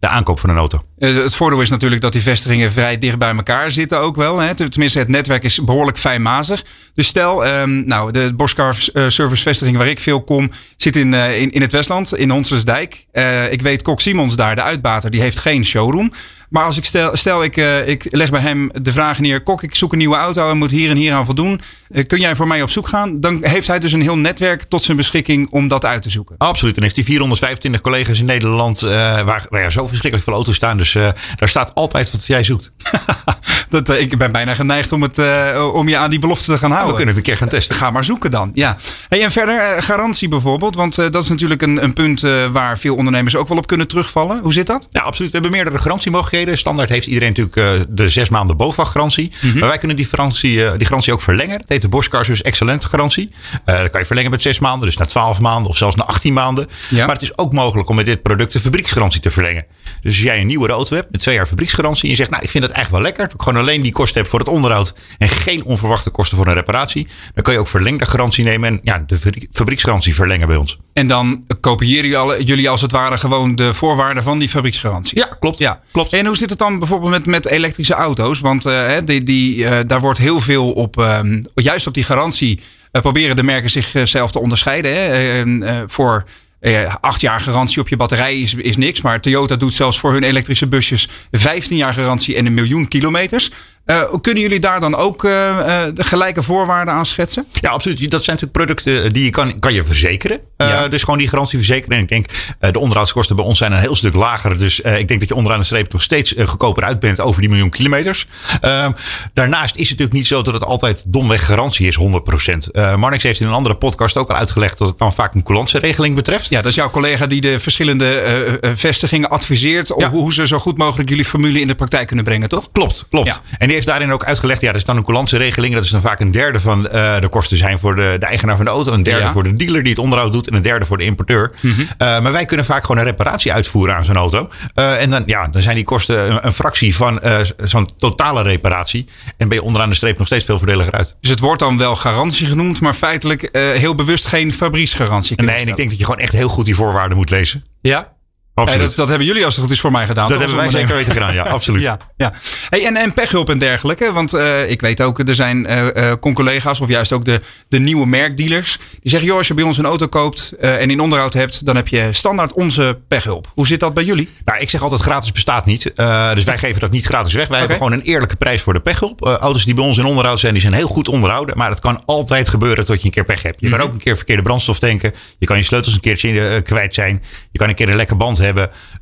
de aankoop van een auto. Het voordeel is natuurlijk dat die vestigingen vrij dicht bij elkaar zitten ook wel. Hè? Tenminste, het netwerk is behoorlijk fijnmazig. Dus stel, ehm, nou, de Boschcar eh, Service vestiging waar ik veel kom, zit in, eh, in, het Westland, in Honsensdijk. Eh, ik weet, Kok Simons daar, de uitbater, die heeft geen showroom. Maar als ik stel, stel ik, ik leg bij hem de vraag neer, Kok, ik zoek een nieuwe auto en moet hier en hier aan voldoen. Kun jij voor mij op zoek gaan? Dan heeft hij dus een heel netwerk tot zijn beschikking om dat uit te zoeken. Absoluut. En heeft hij 425 collega's in Nederland waar, waar ja, zo verschrikkelijk veel auto's staan. Dus daar staat altijd wat jij zoekt. Dat, eh, ik ben bijna geneigd om, het, eh, om je aan die belofte te gaan we houden. kunnen het een keer gaan testen. Ga maar zoeken dan. Ja. Hey, en verder, eh, garantie bijvoorbeeld. Want dat is natuurlijk een, een punt waar veel ondernemers ook wel op kunnen terugvallen. Hoe zit dat? Ja, absoluut. We hebben meerdere garantiemogelijkheden. Standaard heeft iedereen natuurlijk de zes maanden BOVAG-garantie. Maar wij kunnen die garantie, die garantie ook verlengen. Dat heet de Bosch Car Service Excellent garantie. Dat kan je verlengen met zes maanden, dus naar 12 maanden of zelfs naar 18 maanden. Ja. Maar het is ook mogelijk om met dit product de fabrieksgarantie te verlengen. Dus als jij een nieuwe auto hebt met twee jaar fabrieksgarantie en je zegt, nou, ik vind het eigenlijk wel lekker. Dat ik gewoon alleen die kosten heb voor het onderhoud en geen onverwachte kosten voor een reparatie. Dan kan je ook verlengde garantie nemen en ja, de fabrie- fabrieksgarantie verlengen bij ons. En dan kopiëren jullie, alle, jullie als het ware gewoon de voorwaarden van die fabrieksgarantie. Ja, klopt. Ja, Klopt. En hoe zit het dan bijvoorbeeld met, met elektrische auto's? Want eh, die, die, eh, daar wordt heel veel op, ehm, juist op die garantie, eh, proberen de merken zichzelf te onderscheiden. Hè? Eh, eh, voor eh, acht jaar garantie op je batterij is, is niks. Maar Toyota doet zelfs voor hun elektrische busjes 15 jaar garantie en een miljoen kilometers. Uh, kunnen jullie daar dan ook uh, uh, de gelijke voorwaarden aan schetsen? Ja, absoluut. Dat zijn natuurlijk producten die je kan, kan je verzekeren. Ja. Dus gewoon die garantie verzekeren. En ik denk, de onderhoudskosten bij ons zijn een heel stuk lager. Dus ik denk dat je onderaan de streep toch steeds goedkoper uit bent over die miljoen kilometers. Ehm, daarnaast is het natuurlijk niet zo dat het altijd domweg garantie is, 100%. Marnix heeft in een andere podcast ook al uitgelegd dat het dan vaak een coulantieregeling betreft. Ja, dat is jouw collega die de verschillende vestigingen adviseert. Ja. hoe ze zo goed mogelijk jullie formule in de praktijk kunnen brengen, toch? Klopt, klopt. Ja. En die heeft daarin ook uitgelegd, ja, er is dan een coulantieregeling. Dat is dan vaak een derde van uh, de kosten zijn voor de, de, eigenaar van de auto. Een derde voor de dealer die het onderhoud doet. En een derde voor de importeur. Mm -hmm. uh, maar wij kunnen vaak gewoon een reparatie uitvoeren aan zo'n auto. Uh, en dan, ja, dan zijn die kosten een, een fractie van zo'n totale reparatie. En ben je onderaan de streep nog steeds veel voordeliger uit. Dus het wordt dan wel garantie genoemd, maar feitelijk heel bewust geen fabrieksgarantie. Nee, en ik denk dat je gewoon echt heel goed die voorwaarden moet lezen. Ja, Absoluut. dat, dat, hebben jullie als het goed is voor mij gedaan. Dat hebben wij zeker weten gedaan, ja, absoluut. ja, ja. Hey, en, en pechhulp en dergelijke. Want uh, ik weet ook, er zijn uh, collega's of juist ook de, de nieuwe merkdealers. Die zeggen, joh, als je bij ons een auto koopt uh, en in onderhoud hebt, dan heb je standaard onze pechhulp. Hoe zit dat bij jullie? Nou, ik zeg altijd gratis bestaat niet. dus wij geven dat niet gratis weg. Wij okay. hebben gewoon een eerlijke prijs voor de pechhulp. auto's die bij ons in onderhoud zijn, die zijn heel goed onderhouden. Maar het kan altijd gebeuren dat je een keer pech hebt. Je mm -hmm. kan ook een keer verkeerde brandstof tanken. Je kan je sleutels een keertje kwijt zijn. Je kan een keer een lekke band hebben.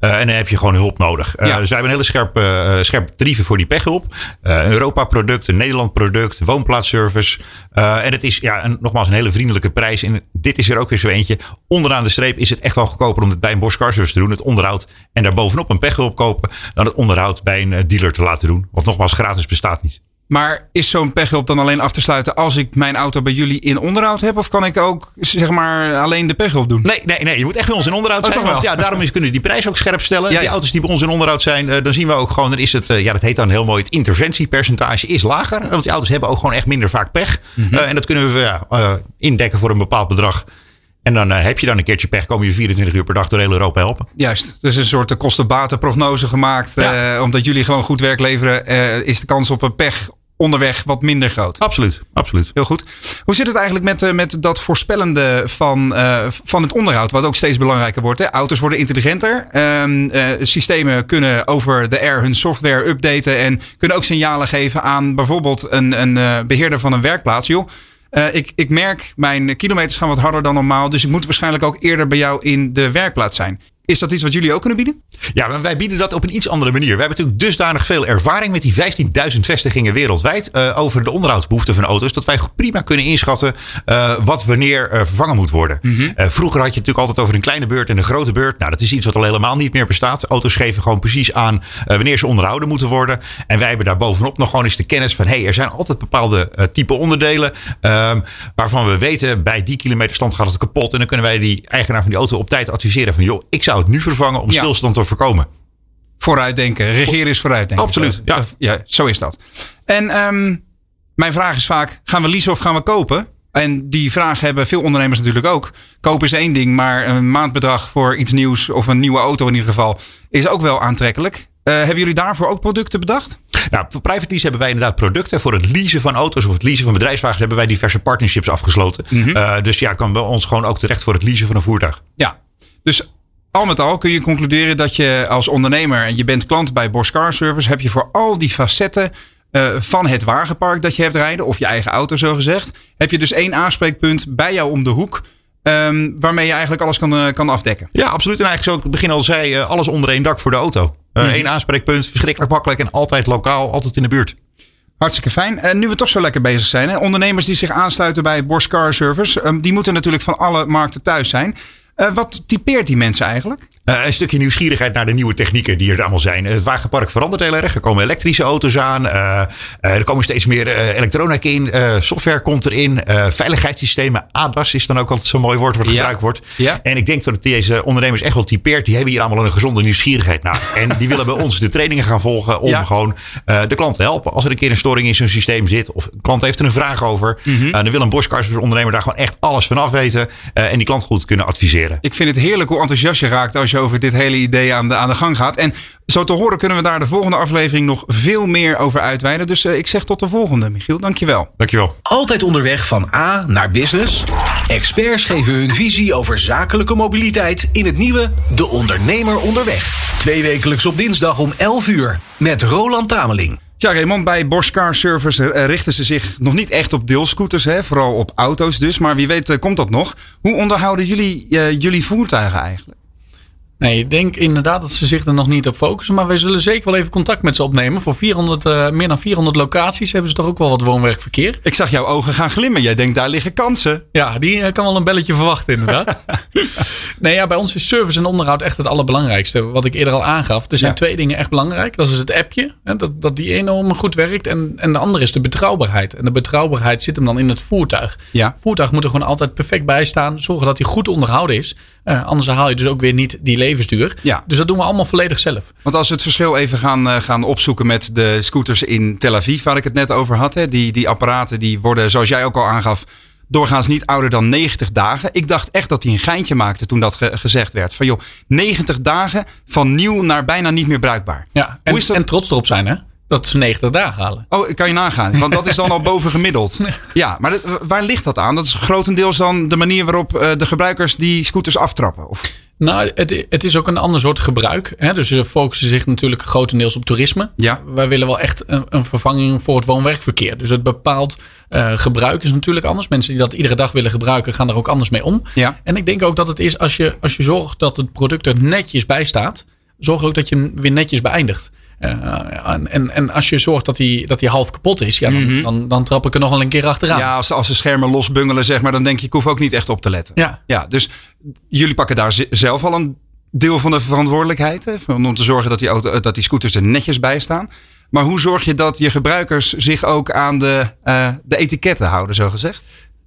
En dan heb je gewoon hulp nodig. Ja. Uh, dus wij hebben een hele scherpe, uh, scherpe tarieven voor die pechhulp. Een Europa-product, een Nederland-product, woonplaatsservice. en het is ja, een, nogmaals een hele vriendelijke prijs. En dit is er ook weer zo eentje. Onderaan de streep is het echt wel goedkoper om het bij een Bosch Car Service te doen. Het onderhoud en daarbovenop een pechhulp kopen. Dan het onderhoud bij een dealer te laten doen. Want nogmaals, gratis bestaat niet. Maar is zo'n pechhulp dan alleen af te sluiten als ik mijn auto bij jullie in onderhoud heb? Of kan ik ook zeg maar alleen de pechhulp doen? Nee, nee, nee. Je moet echt bij ons in onderhoud oh, zijn. Want, ja, daarom is, kunnen we die prijs ook scherp stellen. Ja, die auto's die bij ons in onderhoud zijn, uh, dan zien we ook gewoon, dan is het, uh, ja, dat heet dan heel mooi, het interventiepercentage is lager. Want die auto's hebben ook gewoon echt minder vaak pech. Mm -hmm. uh, en dat kunnen we ja, indekken voor een bepaald bedrag. En dan uh, heb je dan een keertje pech, kom je 24 uur per dag door heel Europa helpen. Juist, dus een soort kostenbatenprognose gemaakt. Ja. Uh, omdat jullie gewoon goed werk leveren, uh, is de kans op een pech onderweg wat minder groot. Absoluut, absoluut. Heel goed. Hoe zit het eigenlijk met, uh, met dat voorspellende van, uh, van het onderhoud, wat ook steeds belangrijker wordt? Hè? Auto's worden intelligenter. Um, uh, systemen kunnen over de air hun software updaten en kunnen ook signalen geven aan bijvoorbeeld een, een beheerder van een werkplaats. Joh, ik, ik merk, mijn kilometers gaan wat harder dan normaal, dus ik moet waarschijnlijk ook eerder bij jou in de werkplaats zijn. Is dat iets wat jullie ook kunnen bieden? Ja, maar wij bieden dat op een iets andere manier. We hebben natuurlijk dusdanig veel ervaring met die 15.000 vestigingen wereldwijd uh, over de onderhoudsbehoeften van auto's. Dat wij prima kunnen inschatten uh, wat wanneer uh, vervangen moet worden. Mm -hmm. vroeger had je het natuurlijk altijd over een kleine beurt en een grote beurt. Nou, dat is iets wat al helemaal niet meer bestaat. Auto's geven gewoon precies aan wanneer ze onderhouden moeten worden. En wij hebben daar bovenop nog gewoon eens de kennis van: hé, hey, er zijn altijd bepaalde type onderdelen ehm, waarvan we weten bij die kilometerstand gaat het kapot. En dan kunnen wij die eigenaar van die auto op tijd adviseren van: joh, ik zou het nu vervangen om stilstand te voorkomen. Vooruitdenken. Regeren is vooruitdenken. Absoluut. Ja. ja, zo is dat. En um, mijn vraag is vaak: gaan we leasen of gaan we kopen? En die vraag hebben veel ondernemers natuurlijk ook. Kopen is één ding, maar een maandbedrag voor iets nieuws of een nieuwe auto in ieder geval is ook wel aantrekkelijk. Uh, hebben jullie daarvoor ook producten bedacht? Nou, voor private lease hebben wij inderdaad producten. Voor het leasen van auto's of het leasen van bedrijfswagens hebben wij diverse partnerships afgesloten. Mm -hmm. uh, dus ja, kan bij ons gewoon ook terecht voor het leasen van een voertuig. Ja, dus al met al kun je concluderen dat je als ondernemer en je bent klant bij Bosch Car Service, heb je voor al die facetten uh, van het wagenpark dat je hebt rijden, of je eigen auto zo gezegd, heb je dus één aanspreekpunt bij jou om de hoek. Um, waarmee je eigenlijk alles kan, uh, kan afdekken. Ja, absoluut. En eigenlijk zoals ik het begin al zei, uh, alles onder één dak voor de auto. Mm. Eén aanspreekpunt, verschrikkelijk makkelijk en altijd lokaal, altijd in de buurt. Hartstikke fijn. En nu we toch zo lekker bezig zijn, hè? ondernemers die zich aansluiten bij Bosch Car Service, um, die moeten natuurlijk van alle markten thuis zijn. Uh, wat typeert die mensen eigenlijk? Uh, een stukje nieuwsgierigheid naar de nieuwe technieken die er allemaal zijn. Het wagenpark verandert heel erg. Er komen elektrische auto's aan. Uh, er komen steeds meer elektronica in. software komt erin. veiligheidssystemen. ADAS is dan ook altijd zo'n mooi woord wat gebruikt wordt. Ja. En ik denk dat deze ondernemers echt wel typeert. Die hebben hier allemaal een gezonde nieuwsgierigheid naar. en die willen bij ons de trainingen gaan volgen om ja. gewoon de klant te helpen. Als er een keer een storing in zijn systeem zit. Of een klant heeft er een vraag over. Mm -hmm. dan wil een Bosch Cars ondernemer daar gewoon echt alles van af weten. en die klant goed kunnen adviseren. Ik vind het heerlijk hoe enthousiast je raakt als je over dit hele idee aan de, aan de gang gaat. En zo te horen kunnen we daar de volgende aflevering nog veel meer over uitweiden. Dus ik zeg tot de volgende, Michiel. Dankjewel. Dankjewel. Altijd onderweg van A naar business? Experts geven hun visie over zakelijke mobiliteit in het nieuwe De Ondernemer Onderweg. Twee wekelijks op dinsdag om 11 uur met Roland Tameling. Ja, Raymond, bij Bosch Car Service richten ze zich nog niet echt op deelscooters, hè? vooral op auto's dus. Maar wie weet komt dat nog. Hoe onderhouden jullie uh, jullie voertuigen eigenlijk? Nee, ik denk inderdaad dat ze zich er nog niet op focussen. Maar wij zullen zeker wel even contact met ze opnemen. Voor 400, uh, meer dan 400 locaties hebben ze toch ook wel wat woonwerkverkeer. Ik zag jouw ogen gaan glimmen. Jij denkt daar liggen kansen. Ja, die uh, kan wel een belletje verwachten inderdaad. nee, ja, bij ons is service en onderhoud echt het allerbelangrijkste. Wat ik eerder al aangaf. Er zijn ja. twee dingen echt belangrijk. Dat is het appje. Hè, dat, dat die enorm goed werkt. En, en de andere is de betrouwbaarheid. En de betrouwbaarheid zit hem dan in het voertuig. Ja. Het voertuig moet er gewoon altijd perfect bij staan. Zorgen dat hij goed onderhouden is. Uh, anders haal je dus ook weer niet die levensduur. Ja. Dus dat doen we allemaal volledig zelf. Want als we het verschil even gaan, uh, gaan opzoeken met de scooters in Tel Aviv, waar ik het net over had. Hè, die, die apparaten die worden, zoals jij ook al aangaf, doorgaans niet ouder dan 90 dagen. Ik dacht echt dat hij een geintje maakte toen dat ge gezegd werd. Van joh, 90 dagen van nieuw naar bijna niet meer bruikbaar. Ja, en, en trots erop zijn hè? Dat ze 90 dagen halen. Oh, kan je nagaan. Want dat is dan al boven gemiddeld. Ja, maar waar ligt dat aan? Dat is grotendeels dan de manier waarop uh, de gebruikers die scooters aftrappen. Of? Nou, het, het, is ook een ander soort gebruik. Hè? Dus ze focussen zich natuurlijk grotendeels op toerisme. Ja. Wij willen wel echt een, een vervanging voor het woon-werkverkeer. Dus het bepaald uh, gebruik is natuurlijk anders. Mensen die dat iedere dag willen gebruiken, gaan er ook anders mee om. Ja. En ik denk ook dat het is als je, als je zorgt dat het product er netjes bij staat. Zorg ook dat je hem weer netjes beëindigt. Uh, en, en, en als je zorgt dat hij, dat half kapot is, ja, dan, mm -hmm. dan, dan, trap ik er nog wel een keer achteraan. Ja, als, als de schermen losbungelen, zeg maar, dan denk je, ik hoef ook niet echt op te letten. Ja. ja dus jullie pakken daar zelf al een deel van de verantwoordelijkheid. Hè, om te zorgen dat die, auto, dat die scooters er netjes bij staan. Maar hoe zorg je dat je gebruikers zich ook aan de, uh, de etiketten houden, zo gezegd?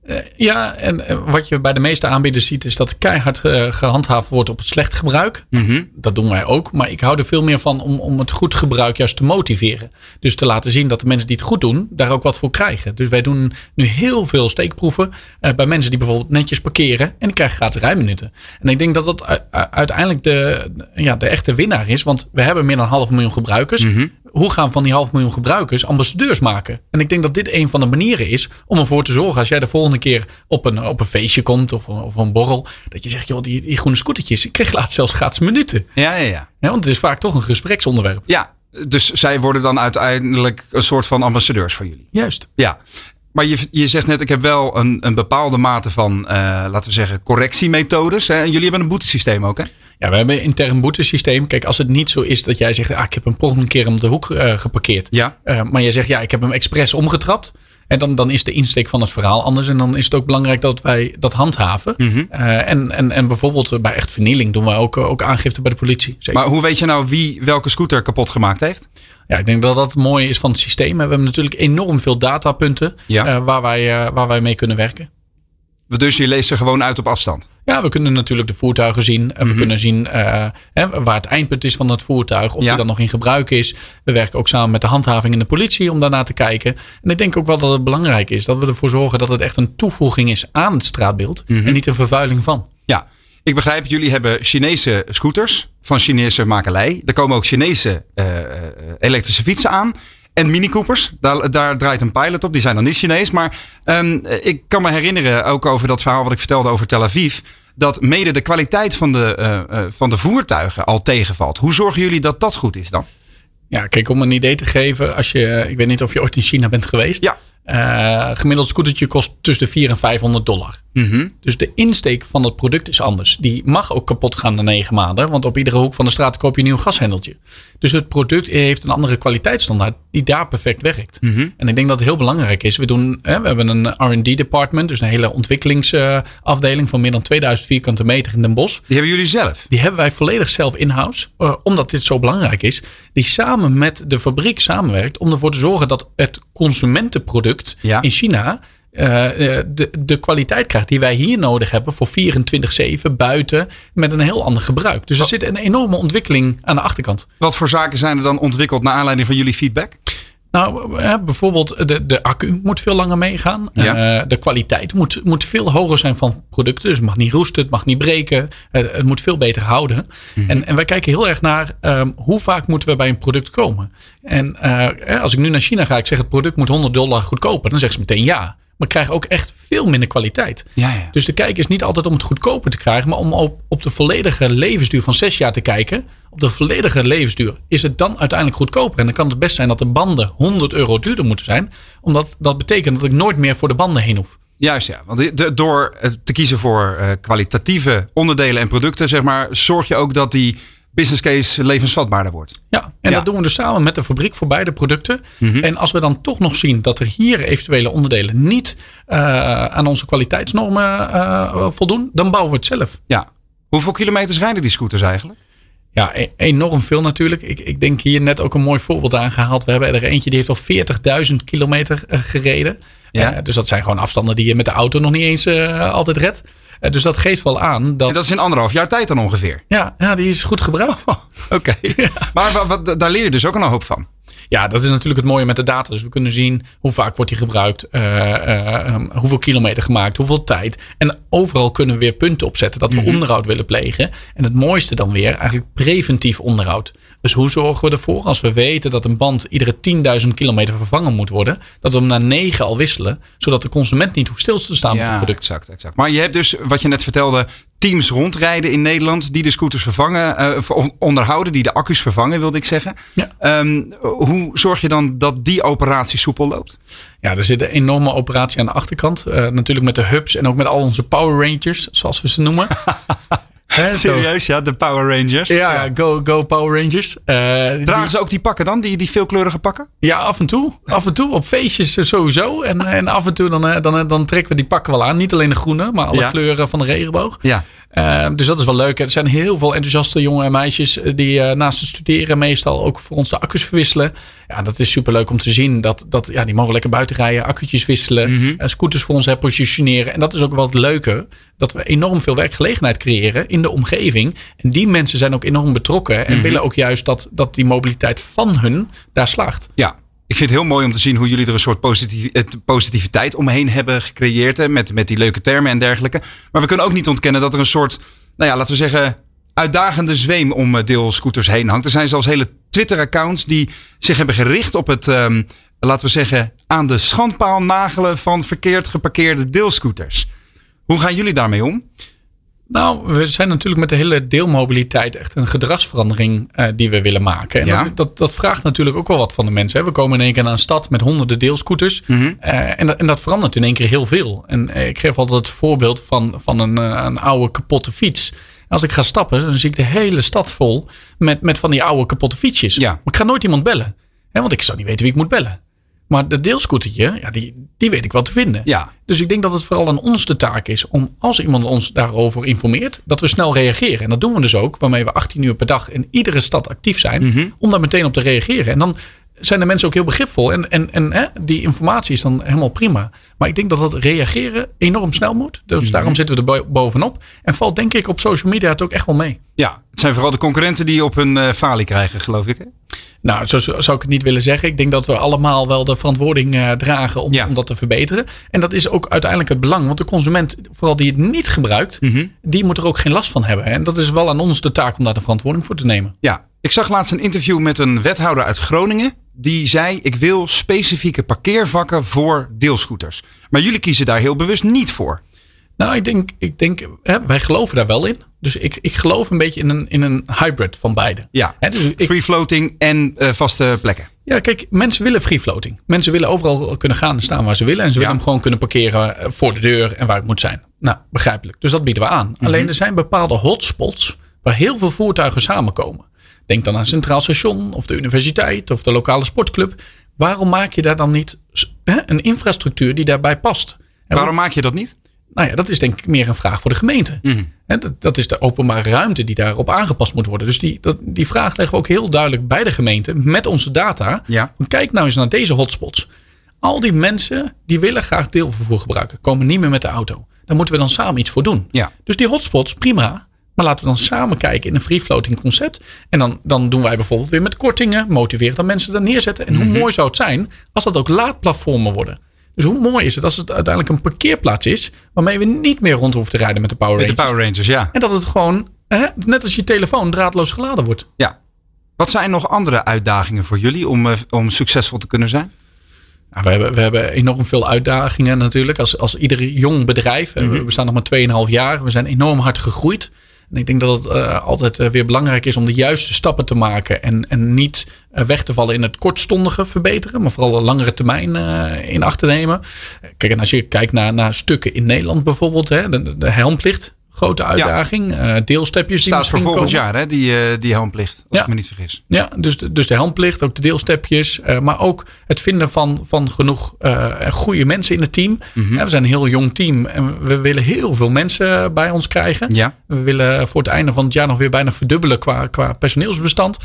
Uh, ja, en uh, wat je bij de meeste aanbieders ziet, is dat keihard uh, gehandhaafd wordt op het slecht gebruik. Mm -hmm. Dat doen wij ook. Maar ik hou er veel meer van om, om het goed gebruik juist te motiveren. Dus te laten zien dat de mensen die het goed doen, daar ook wat voor krijgen. Dus wij doen nu heel veel steekproeven bij mensen die bijvoorbeeld netjes parkeren. En die krijgen gratis rijminuten. En ik denk dat dat uiteindelijk de, ja, de echte winnaar is. Want we hebben meer dan een half miljoen gebruikers. Mm -hmm hoe gaan van die half miljoen gebruikers ambassadeurs maken? En ik denk dat dit een van de manieren is om ervoor te zorgen, als jij de volgende keer op een, op een feestje komt of, of een borrel, dat je zegt, joh, die, die groene scootertjes, ik kreeg laatst zelfs gratis minuten. Ja, ja, ja. ja want het is vaak toch een gespreksonderwerp. Ja, dus zij worden dan uiteindelijk een soort van ambassadeurs voor jullie. Juist. Ja. Maar je, je zegt net, ik heb wel een, een bepaalde mate van, uh, laten we zeggen, correctiemethodes. Hè? En jullie hebben een boetesysteem ook, hè? Ja, we hebben een intern boetesysteem. Kijk, als het niet zo is dat jij zegt, ah, ik heb hem een keer om de hoek uh, geparkeerd. Ja. Uh, maar je zegt, ja, ik heb hem expres omgetrapt. En dan, dan is de insteek van het verhaal anders. En dan is het ook belangrijk dat wij dat handhaven. Mm -hmm. uh, en, en, en bijvoorbeeld bij echt vernieling doen wij ook, ook aangifte bij de politie. Zeker. Maar hoe weet je nou wie welke scooter kapot gemaakt heeft? Ja, ik denk dat dat het mooie is van het systeem. We hebben natuurlijk enorm veel datapunten ja. uh, waar, wij, uh, waar wij mee kunnen werken. Dus je leest ze gewoon uit op afstand? Ja, we kunnen natuurlijk de voertuigen zien. En we Mhm. kunnen zien uh, hè, waar het eindpunt is van het voertuig. Of Ja. die dan nog in gebruik is. We werken ook samen met de handhaving en de politie om daarnaar te kijken. En ik denk ook wel dat het belangrijk is dat we ervoor zorgen dat het echt een toevoeging is aan het straatbeeld. Mhm. En niet een vervuiling van. Ja, ik begrijp, jullie hebben Chinese scooters van Chinese makelij. Er komen ook Chinese uh, elektrische fietsen aan. En Mini Coopers, daar, daar, draait een pilot op. Die zijn dan niet Chinees. Maar um, ik kan me herinneren, ook over dat verhaal wat ik vertelde over Tel Aviv. Dat mede de kwaliteit van de, uh, van de voertuigen al tegenvalt. Hoe zorgen jullie dat dat goed is dan? Ja, kijk, om een idee te geven. Als je, ik weet niet of je ooit in China bent geweest. Ja. Uh, gemiddeld scootertje kost tussen de 400 en 500 dollar. Mm -hmm. Dus de insteek van het product is anders. Die mag ook kapot gaan na negen maanden. Want op iedere hoek van de straat koop je een nieuw gashendeltje. Dus het product heeft een andere kwaliteitsstandaard die daar perfect werkt. Mm -hmm. En ik denk dat het heel belangrijk is. We, doen, hè, we hebben een R&D department. Dus een hele ontwikkelingsafdeling van meer dan 2000 vierkante meter in Den Bosch. Die hebben jullie zelf? Die hebben wij volledig zelf in-house. Uh, omdat dit zo belangrijk is. Die samen met de fabriek samenwerkt. Om ervoor te zorgen dat het consumentenproduct ja. in China de, de kwaliteit krijgt die wij hier nodig hebben voor 24-7 buiten met een heel ander gebruik. Dus er zit een enorme ontwikkeling aan de achterkant. Wat voor zaken zijn er dan ontwikkeld naar aanleiding van jullie feedback? Nou, bijvoorbeeld de, de accu moet veel langer meegaan. Ja. Eh, de kwaliteit moet, moet veel hoger zijn van producten. Dus het mag niet roesten, het mag niet breken. Eh, het moet veel beter houden. en, en wij kijken heel erg naar ehm, hoe vaak moeten we bij een product komen. En eh, als ik nu naar China ga, ik zeg het product moet 100 dollar goedkoper. Dan zeggen ze meteen ja. Maar ik krijg ook echt veel minder kwaliteit. Ja, ja. Dus de kijk is niet altijd om het goedkoper te krijgen, maar om op, op de volledige levensduur van zes jaar te kijken. Op de volledige levensduur is het dan uiteindelijk goedkoper. En dan kan het best zijn dat de banden 100 euro duurder moeten zijn. Omdat dat betekent dat ik nooit meer voor de banden heen hoef. Juist ja, want de- door te kiezen voor eh, kwalitatieve onderdelen en producten, zeg maar, zorg je ook dat die business case levensvatbaarder wordt. Ja, en Ja. dat doen we dus samen met de fabriek voor beide producten. Mhm. En als we dan toch nog zien dat er hier eventuele onderdelen niet eh, aan onze kwaliteitsnormen eh, voldoen, dan bouwen we het zelf. Ja. Hoeveel kilometers rijden die scooters eigenlijk? Ja, e- enorm veel natuurlijk. Ik, ik denk hier net ook een mooi voorbeeld aangehaald. We hebben er eentje die heeft al 40.000 kilometer eh, gereden. Ja. Dus dat zijn gewoon afstanden die je met de auto nog niet eens altijd redt. Eh, dus dat geeft wel aan dat... En dat is in anderhalf jaar tijd dan ongeveer. ja, ja, die is goed gebruikt. Oké. Maar wa- wat, daar leer je dus ook een hoop van. Ja, dat is natuurlijk het mooie met de data. Dus we kunnen zien hoe vaak wordt die gebruikt, eh, eh, ehm, hoeveel kilometer gemaakt, hoeveel tijd. En overal kunnen we weer punten opzetten dat we onderhoud willen plegen. En het mooiste dan weer eigenlijk preventief onderhoud. Dus hoe zorgen we ervoor als we weten dat een band iedere 10.000 kilometer vervangen moet worden, dat we hem na 9 al wisselen, zodat de consument niet hoeft stil te staan met het Ja, product. exact, exact. Maar je hebt dus, wat je net vertelde, teams rondrijden in Nederland die de scooters vervangen, on- onderhouden, die de accu's vervangen, wilde ik zeggen. Ja. Ehm, hoe zorg je dan dat die operatie soepel loopt? Ja, er zit een enorme operatie aan de achterkant. Eh, natuurlijk met de hubs en ook met al onze Power Rangers, zoals we ze noemen. Serieus, ja, de Power Rangers. Ja, go, go Power Rangers. Eh, die- Dragen ze ook die pakken dan, die, die veelkleurige pakken? Ja, af en toe. Af en toe. Op feestjes sowieso. En, en af en toe dan, eh, dan, dan trekken we die pakken wel aan. Niet alleen de groene, maar alle Ja. kleuren van de regenboog. Ja. Eh, dus dat is wel leuk. Er zijn heel veel enthousiaste jongen en meisjes die naast het studeren meestal ook voor ons de accu's verwisselen. Ja, dat is super leuk om te zien. Dat, dat, ja, die mogen lekker buiten rijden, accu'tjes wisselen, eh, scooters voor ons hè, positioneren. En dat is ook wel het leuke. Dat we enorm veel werkgelegenheid creëren in de omgeving. En die mensen zijn ook enorm betrokken. En willen ook juist dat, dat die mobiliteit van hun daar slaagt. Ja, ik vind het heel mooi om te zien hoe jullie er een soort eh, positiviteit omheen hebben gecreëerd. Hè, met, met die leuke termen en dergelijke. Maar we kunnen ook niet ontkennen dat er een soort, nou ja, laten we zeggen, uitdagende zweem om eh, deelscooters heen hangt. Er zijn zelfs hele Twitter-accounts die zich hebben gericht op het, ehm, laten we zeggen, aan de schandpaal nagelen van verkeerd geparkeerde deelscooters. Hoe gaan jullie daarmee om? Nou, we zijn natuurlijk met de hele deelmobiliteit echt een gedragsverandering eh, die we willen maken. En Ja. dat, dat, dat vraagt natuurlijk ook wel wat van de mensen. Hè. We komen in één keer naar een stad met honderden deelscooters. Mhm. Eh, en, dat, en dat verandert in één keer heel veel. En eh, ik geef altijd het voorbeeld van, van een, een oude kapotte fiets. Als ik ga stappen, dan zie ik de hele stad vol met, met van die oude kapotte fietsjes. Ja. Maar ik ga nooit iemand bellen. Hè, want ik zou niet weten wie ik moet bellen. Maar dat deelscootertje, ja, die, die weet ik wel te vinden. Ja, Dus ik denk dat het vooral aan ons de taak is om, als iemand ons daarover informeert, dat we snel reageren. En dat doen we dus ook, waarmee we 18 uur per dag in iedere stad actief zijn, Mhm. om daar meteen op te reageren. En dan zijn de mensen ook heel begripvol. En, en, en hè, die informatie is dan helemaal prima. Maar ik denk dat dat reageren enorm snel moet. Dus Mhm. daarom zitten we er bo- bovenop. En valt denk ik op social media het ook echt wel mee. ja. Het zijn vooral de concurrenten die op hun eh falie krijgen, geloof ik. Hè? Nou, zo zo zou ik het niet willen zeggen. Ik denk dat we allemaal wel de verantwoording eh, dragen om, Ja. om dat te verbeteren. En dat is ook uiteindelijk het belang. Want de consument, vooral die het niet gebruikt, Mhm. die moet er ook geen last van hebben. En dat is wel aan ons de taak om daar de verantwoording voor te nemen. Ja, ik zag laatst een interview met een wethouder uit Groningen. Die zei: Ik wil specifieke parkeervakken voor deelscooters. Maar jullie kiezen daar heel bewust niet voor. Nou, ik denk, ik denk hè, wij geloven daar wel in. Dus ik, ik geloof een beetje in een, in een hybrid van beide. Ja, Hè, dus ik, free floating en eh, vaste plekken. ja, kijk, mensen willen free floating. Mensen willen overal kunnen gaan en staan waar ze willen. En ze willen hem gewoon kunnen parkeren eh, voor de deur en waar het moet zijn. Nou, begrijpelijk. Dus dat bieden we aan. Mhm. Alleen er zijn bepaalde hotspots waar heel veel voertuigen samenkomen. Denk dan aan Centraal Station of de universiteit of de lokale sportclub. Waarom maak je daar dan niet hè, een infrastructuur die daarbij past? En Waarom maak je dat niet? Nou ja, dat is denk ik meer een vraag voor de gemeente. Mhm. Hè, dat, dat is de openbare ruimte die daarop aangepast moet worden. Dus die, dat, die vraag leggen we ook heel duidelijk bij de gemeente met onze data. Ja. Kijk nou eens naar deze hotspots. Al die mensen die willen graag deelvervoer gebruiken, komen niet meer met de auto. Daar moeten we dan samen iets voor doen. Ja. Dus die hotspots, prima. Maar laten we dan samen kijken in een free floating concept. En dan, dan doen wij bijvoorbeeld weer met kortingen. Motiveren dat mensen daar neerzetten. En hoe mooi zou het zijn als dat ook laadplatformen worden. Dus hoe mooi is het als het uiteindelijk een parkeerplaats is. Waarmee we niet meer rond hoeven te rijden met de Power Met de Rangers. Power Rangers, ja. En dat het gewoon, hè, net als je telefoon, draadloos geladen wordt. ja. Wat zijn nog andere uitdagingen voor jullie om, eh, om succesvol te kunnen zijn? Nou, we, hebben, we hebben enorm veel uitdagingen natuurlijk. Als, als ieder jong bedrijf. Mhm. We bestaan nog maar 2,5 jaar. We zijn enorm hard gegroeid. Ik denk dat het eh, altijd eh, weer belangrijk is om de juiste stappen te maken. En, en niet eh, weg te vallen in het kortstondige verbeteren. Maar vooral een langere termijn in acht te nemen. Kijk, en als je kijkt naar, naar stukken in Nederland bijvoorbeeld. Hè, de, de helmplicht. Grote uitdaging. Eh, deelstepjes die Staat voor volgend komen. jaar, hè, die, eh, die helmplicht. Als Ja. ik me niet vergis. Ja, dus de, dus de helmplicht, ook de deelstepjes. eh, maar ook het vinden van, van genoeg goede mensen in het team. Mhm. Ja, we zijn een heel jong team en we willen heel veel mensen bij ons krijgen. Ja. We willen voor het einde van het jaar nog weer bijna verdubbelen qua, qua personeelsbestand.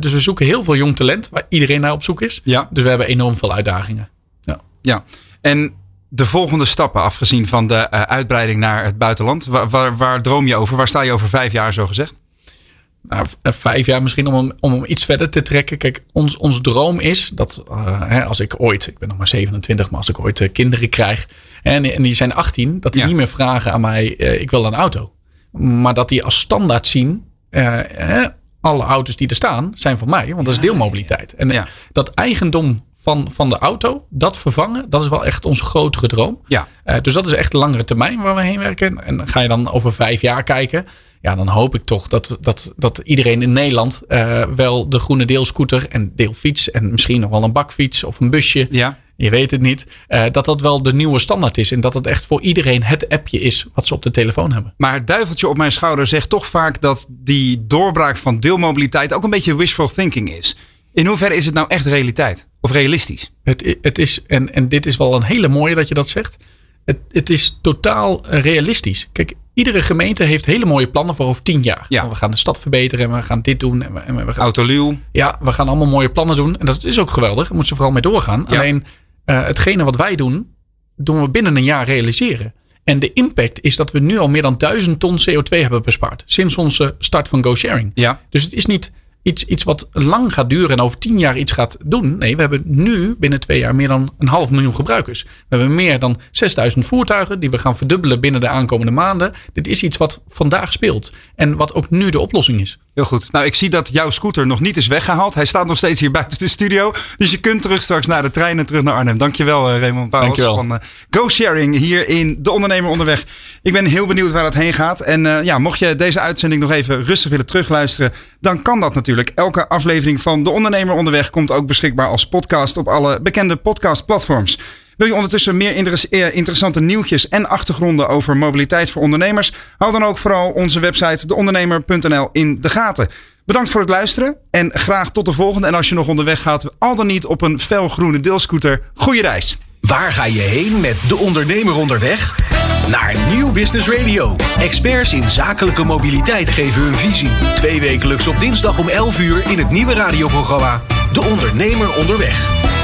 Dus we zoeken heel veel jong talent waar iedereen naar op zoek is. Ja. Dus we hebben enorm veel uitdagingen. Ja. Ja, en de volgende stappen, afgezien van de eh, uitbreiding naar het buitenland, waar, waar, waar droom je over? Waar sta je over vijf jaar, zo gezegd? Nou, v- vijf jaar misschien om hem, om hem iets verder te trekken. Kijk, ons, ons droom is dat eh, hè, als ik ooit, ik ben nog maar 27, maar als ik ooit eh, kinderen krijg en, en die zijn 18, dat die Ja. niet meer vragen aan mij, eh, ik wil een auto. Maar dat die als standaard zien, eh, alle auto's die er staan zijn van mij, want dat is deelmobiliteit. En Ja. dat eigendom van, van de auto, dat vervangen, dat is wel echt onze grotere droom. Ja, Eh, dus dat is echt de langere termijn waar we heen werken. En ga je dan over vijf jaar kijken. Ja, dan hoop ik toch dat, dat, dat iedereen in Nederland eh, wel de groene deelscooter en deelfiets. En misschien nog wel een bakfiets of een busje. ja. Je weet het niet. eh, dat dat wel de nieuwe standaard is. En dat het echt voor iedereen het appje is wat ze op de telefoon hebben. Maar het duiveltje op mijn schouder zegt toch vaak dat die doorbraak van deelmobiliteit ook een beetje wishful thinking is. In hoeverre is het nou echt realiteit? Of realistisch? Het, het is, en, en dit is wel een hele mooie dat je dat zegt. Het, het is totaal realistisch. Kijk, iedere gemeente heeft hele mooie plannen voor over tien jaar. Ja. We gaan de stad verbeteren en we gaan dit doen. En we, en we gaan Autoluw. Ja, we gaan allemaal mooie plannen doen. En dat is ook geweldig. Daar moeten ze vooral mee doorgaan. Ja. Alleen eh, hetgene wat wij doen, doen we binnen een jaar realiseren. En de impact is dat we nu al meer dan 1000 ton CO2 hebben bespaard. Sinds onze start van GoSharing. Ja. Dus het is niet iets, iets wat lang gaat duren en over tien jaar iets gaat doen. Nee, we hebben nu binnen twee jaar meer dan een half miljoen gebruikers. We hebben meer dan 6000 voertuigen die we gaan verdubbelen binnen de aankomende maanden. Dit is iets wat vandaag speelt. En wat ook nu de oplossing is. Heel goed. Nou, ik zie dat jouw scooter nog niet is weggehaald. Hij staat nog steeds hier buiten de studio. Dus je kunt terug straks naar de trein en terug naar Arnhem. Dankjewel, eh, Raymond Pauwels Dankjewel. van eh, Go Sharing hier in De Ondernemer Onderweg. Ik ben heel benieuwd waar het heen gaat. En eh, ja, mocht je deze uitzending nog even rustig willen terugluisteren, dan kan dat natuurlijk. Elke aflevering van De Ondernemer Onderweg komt ook beschikbaar als podcast op alle bekende podcastplatforms. Wil je ondertussen meer eh, interessante nieuwtjes en achtergronden over mobiliteit voor ondernemers? Hou dan ook vooral onze website deondernemer.nl in de gaten. Bedankt voor het luisteren en graag tot de volgende. En als je nog onderweg gaat, al dan niet op een felgroene deelscooter, goede reis. Waar ga je heen met de ondernemer onderweg? Naar Nieuw Business Radio. Experts in zakelijke mobiliteit geven hun visie. Twee wekelijks op dinsdag om 11 uur in het nieuwe radioprogramma De Ondernemer Onderweg.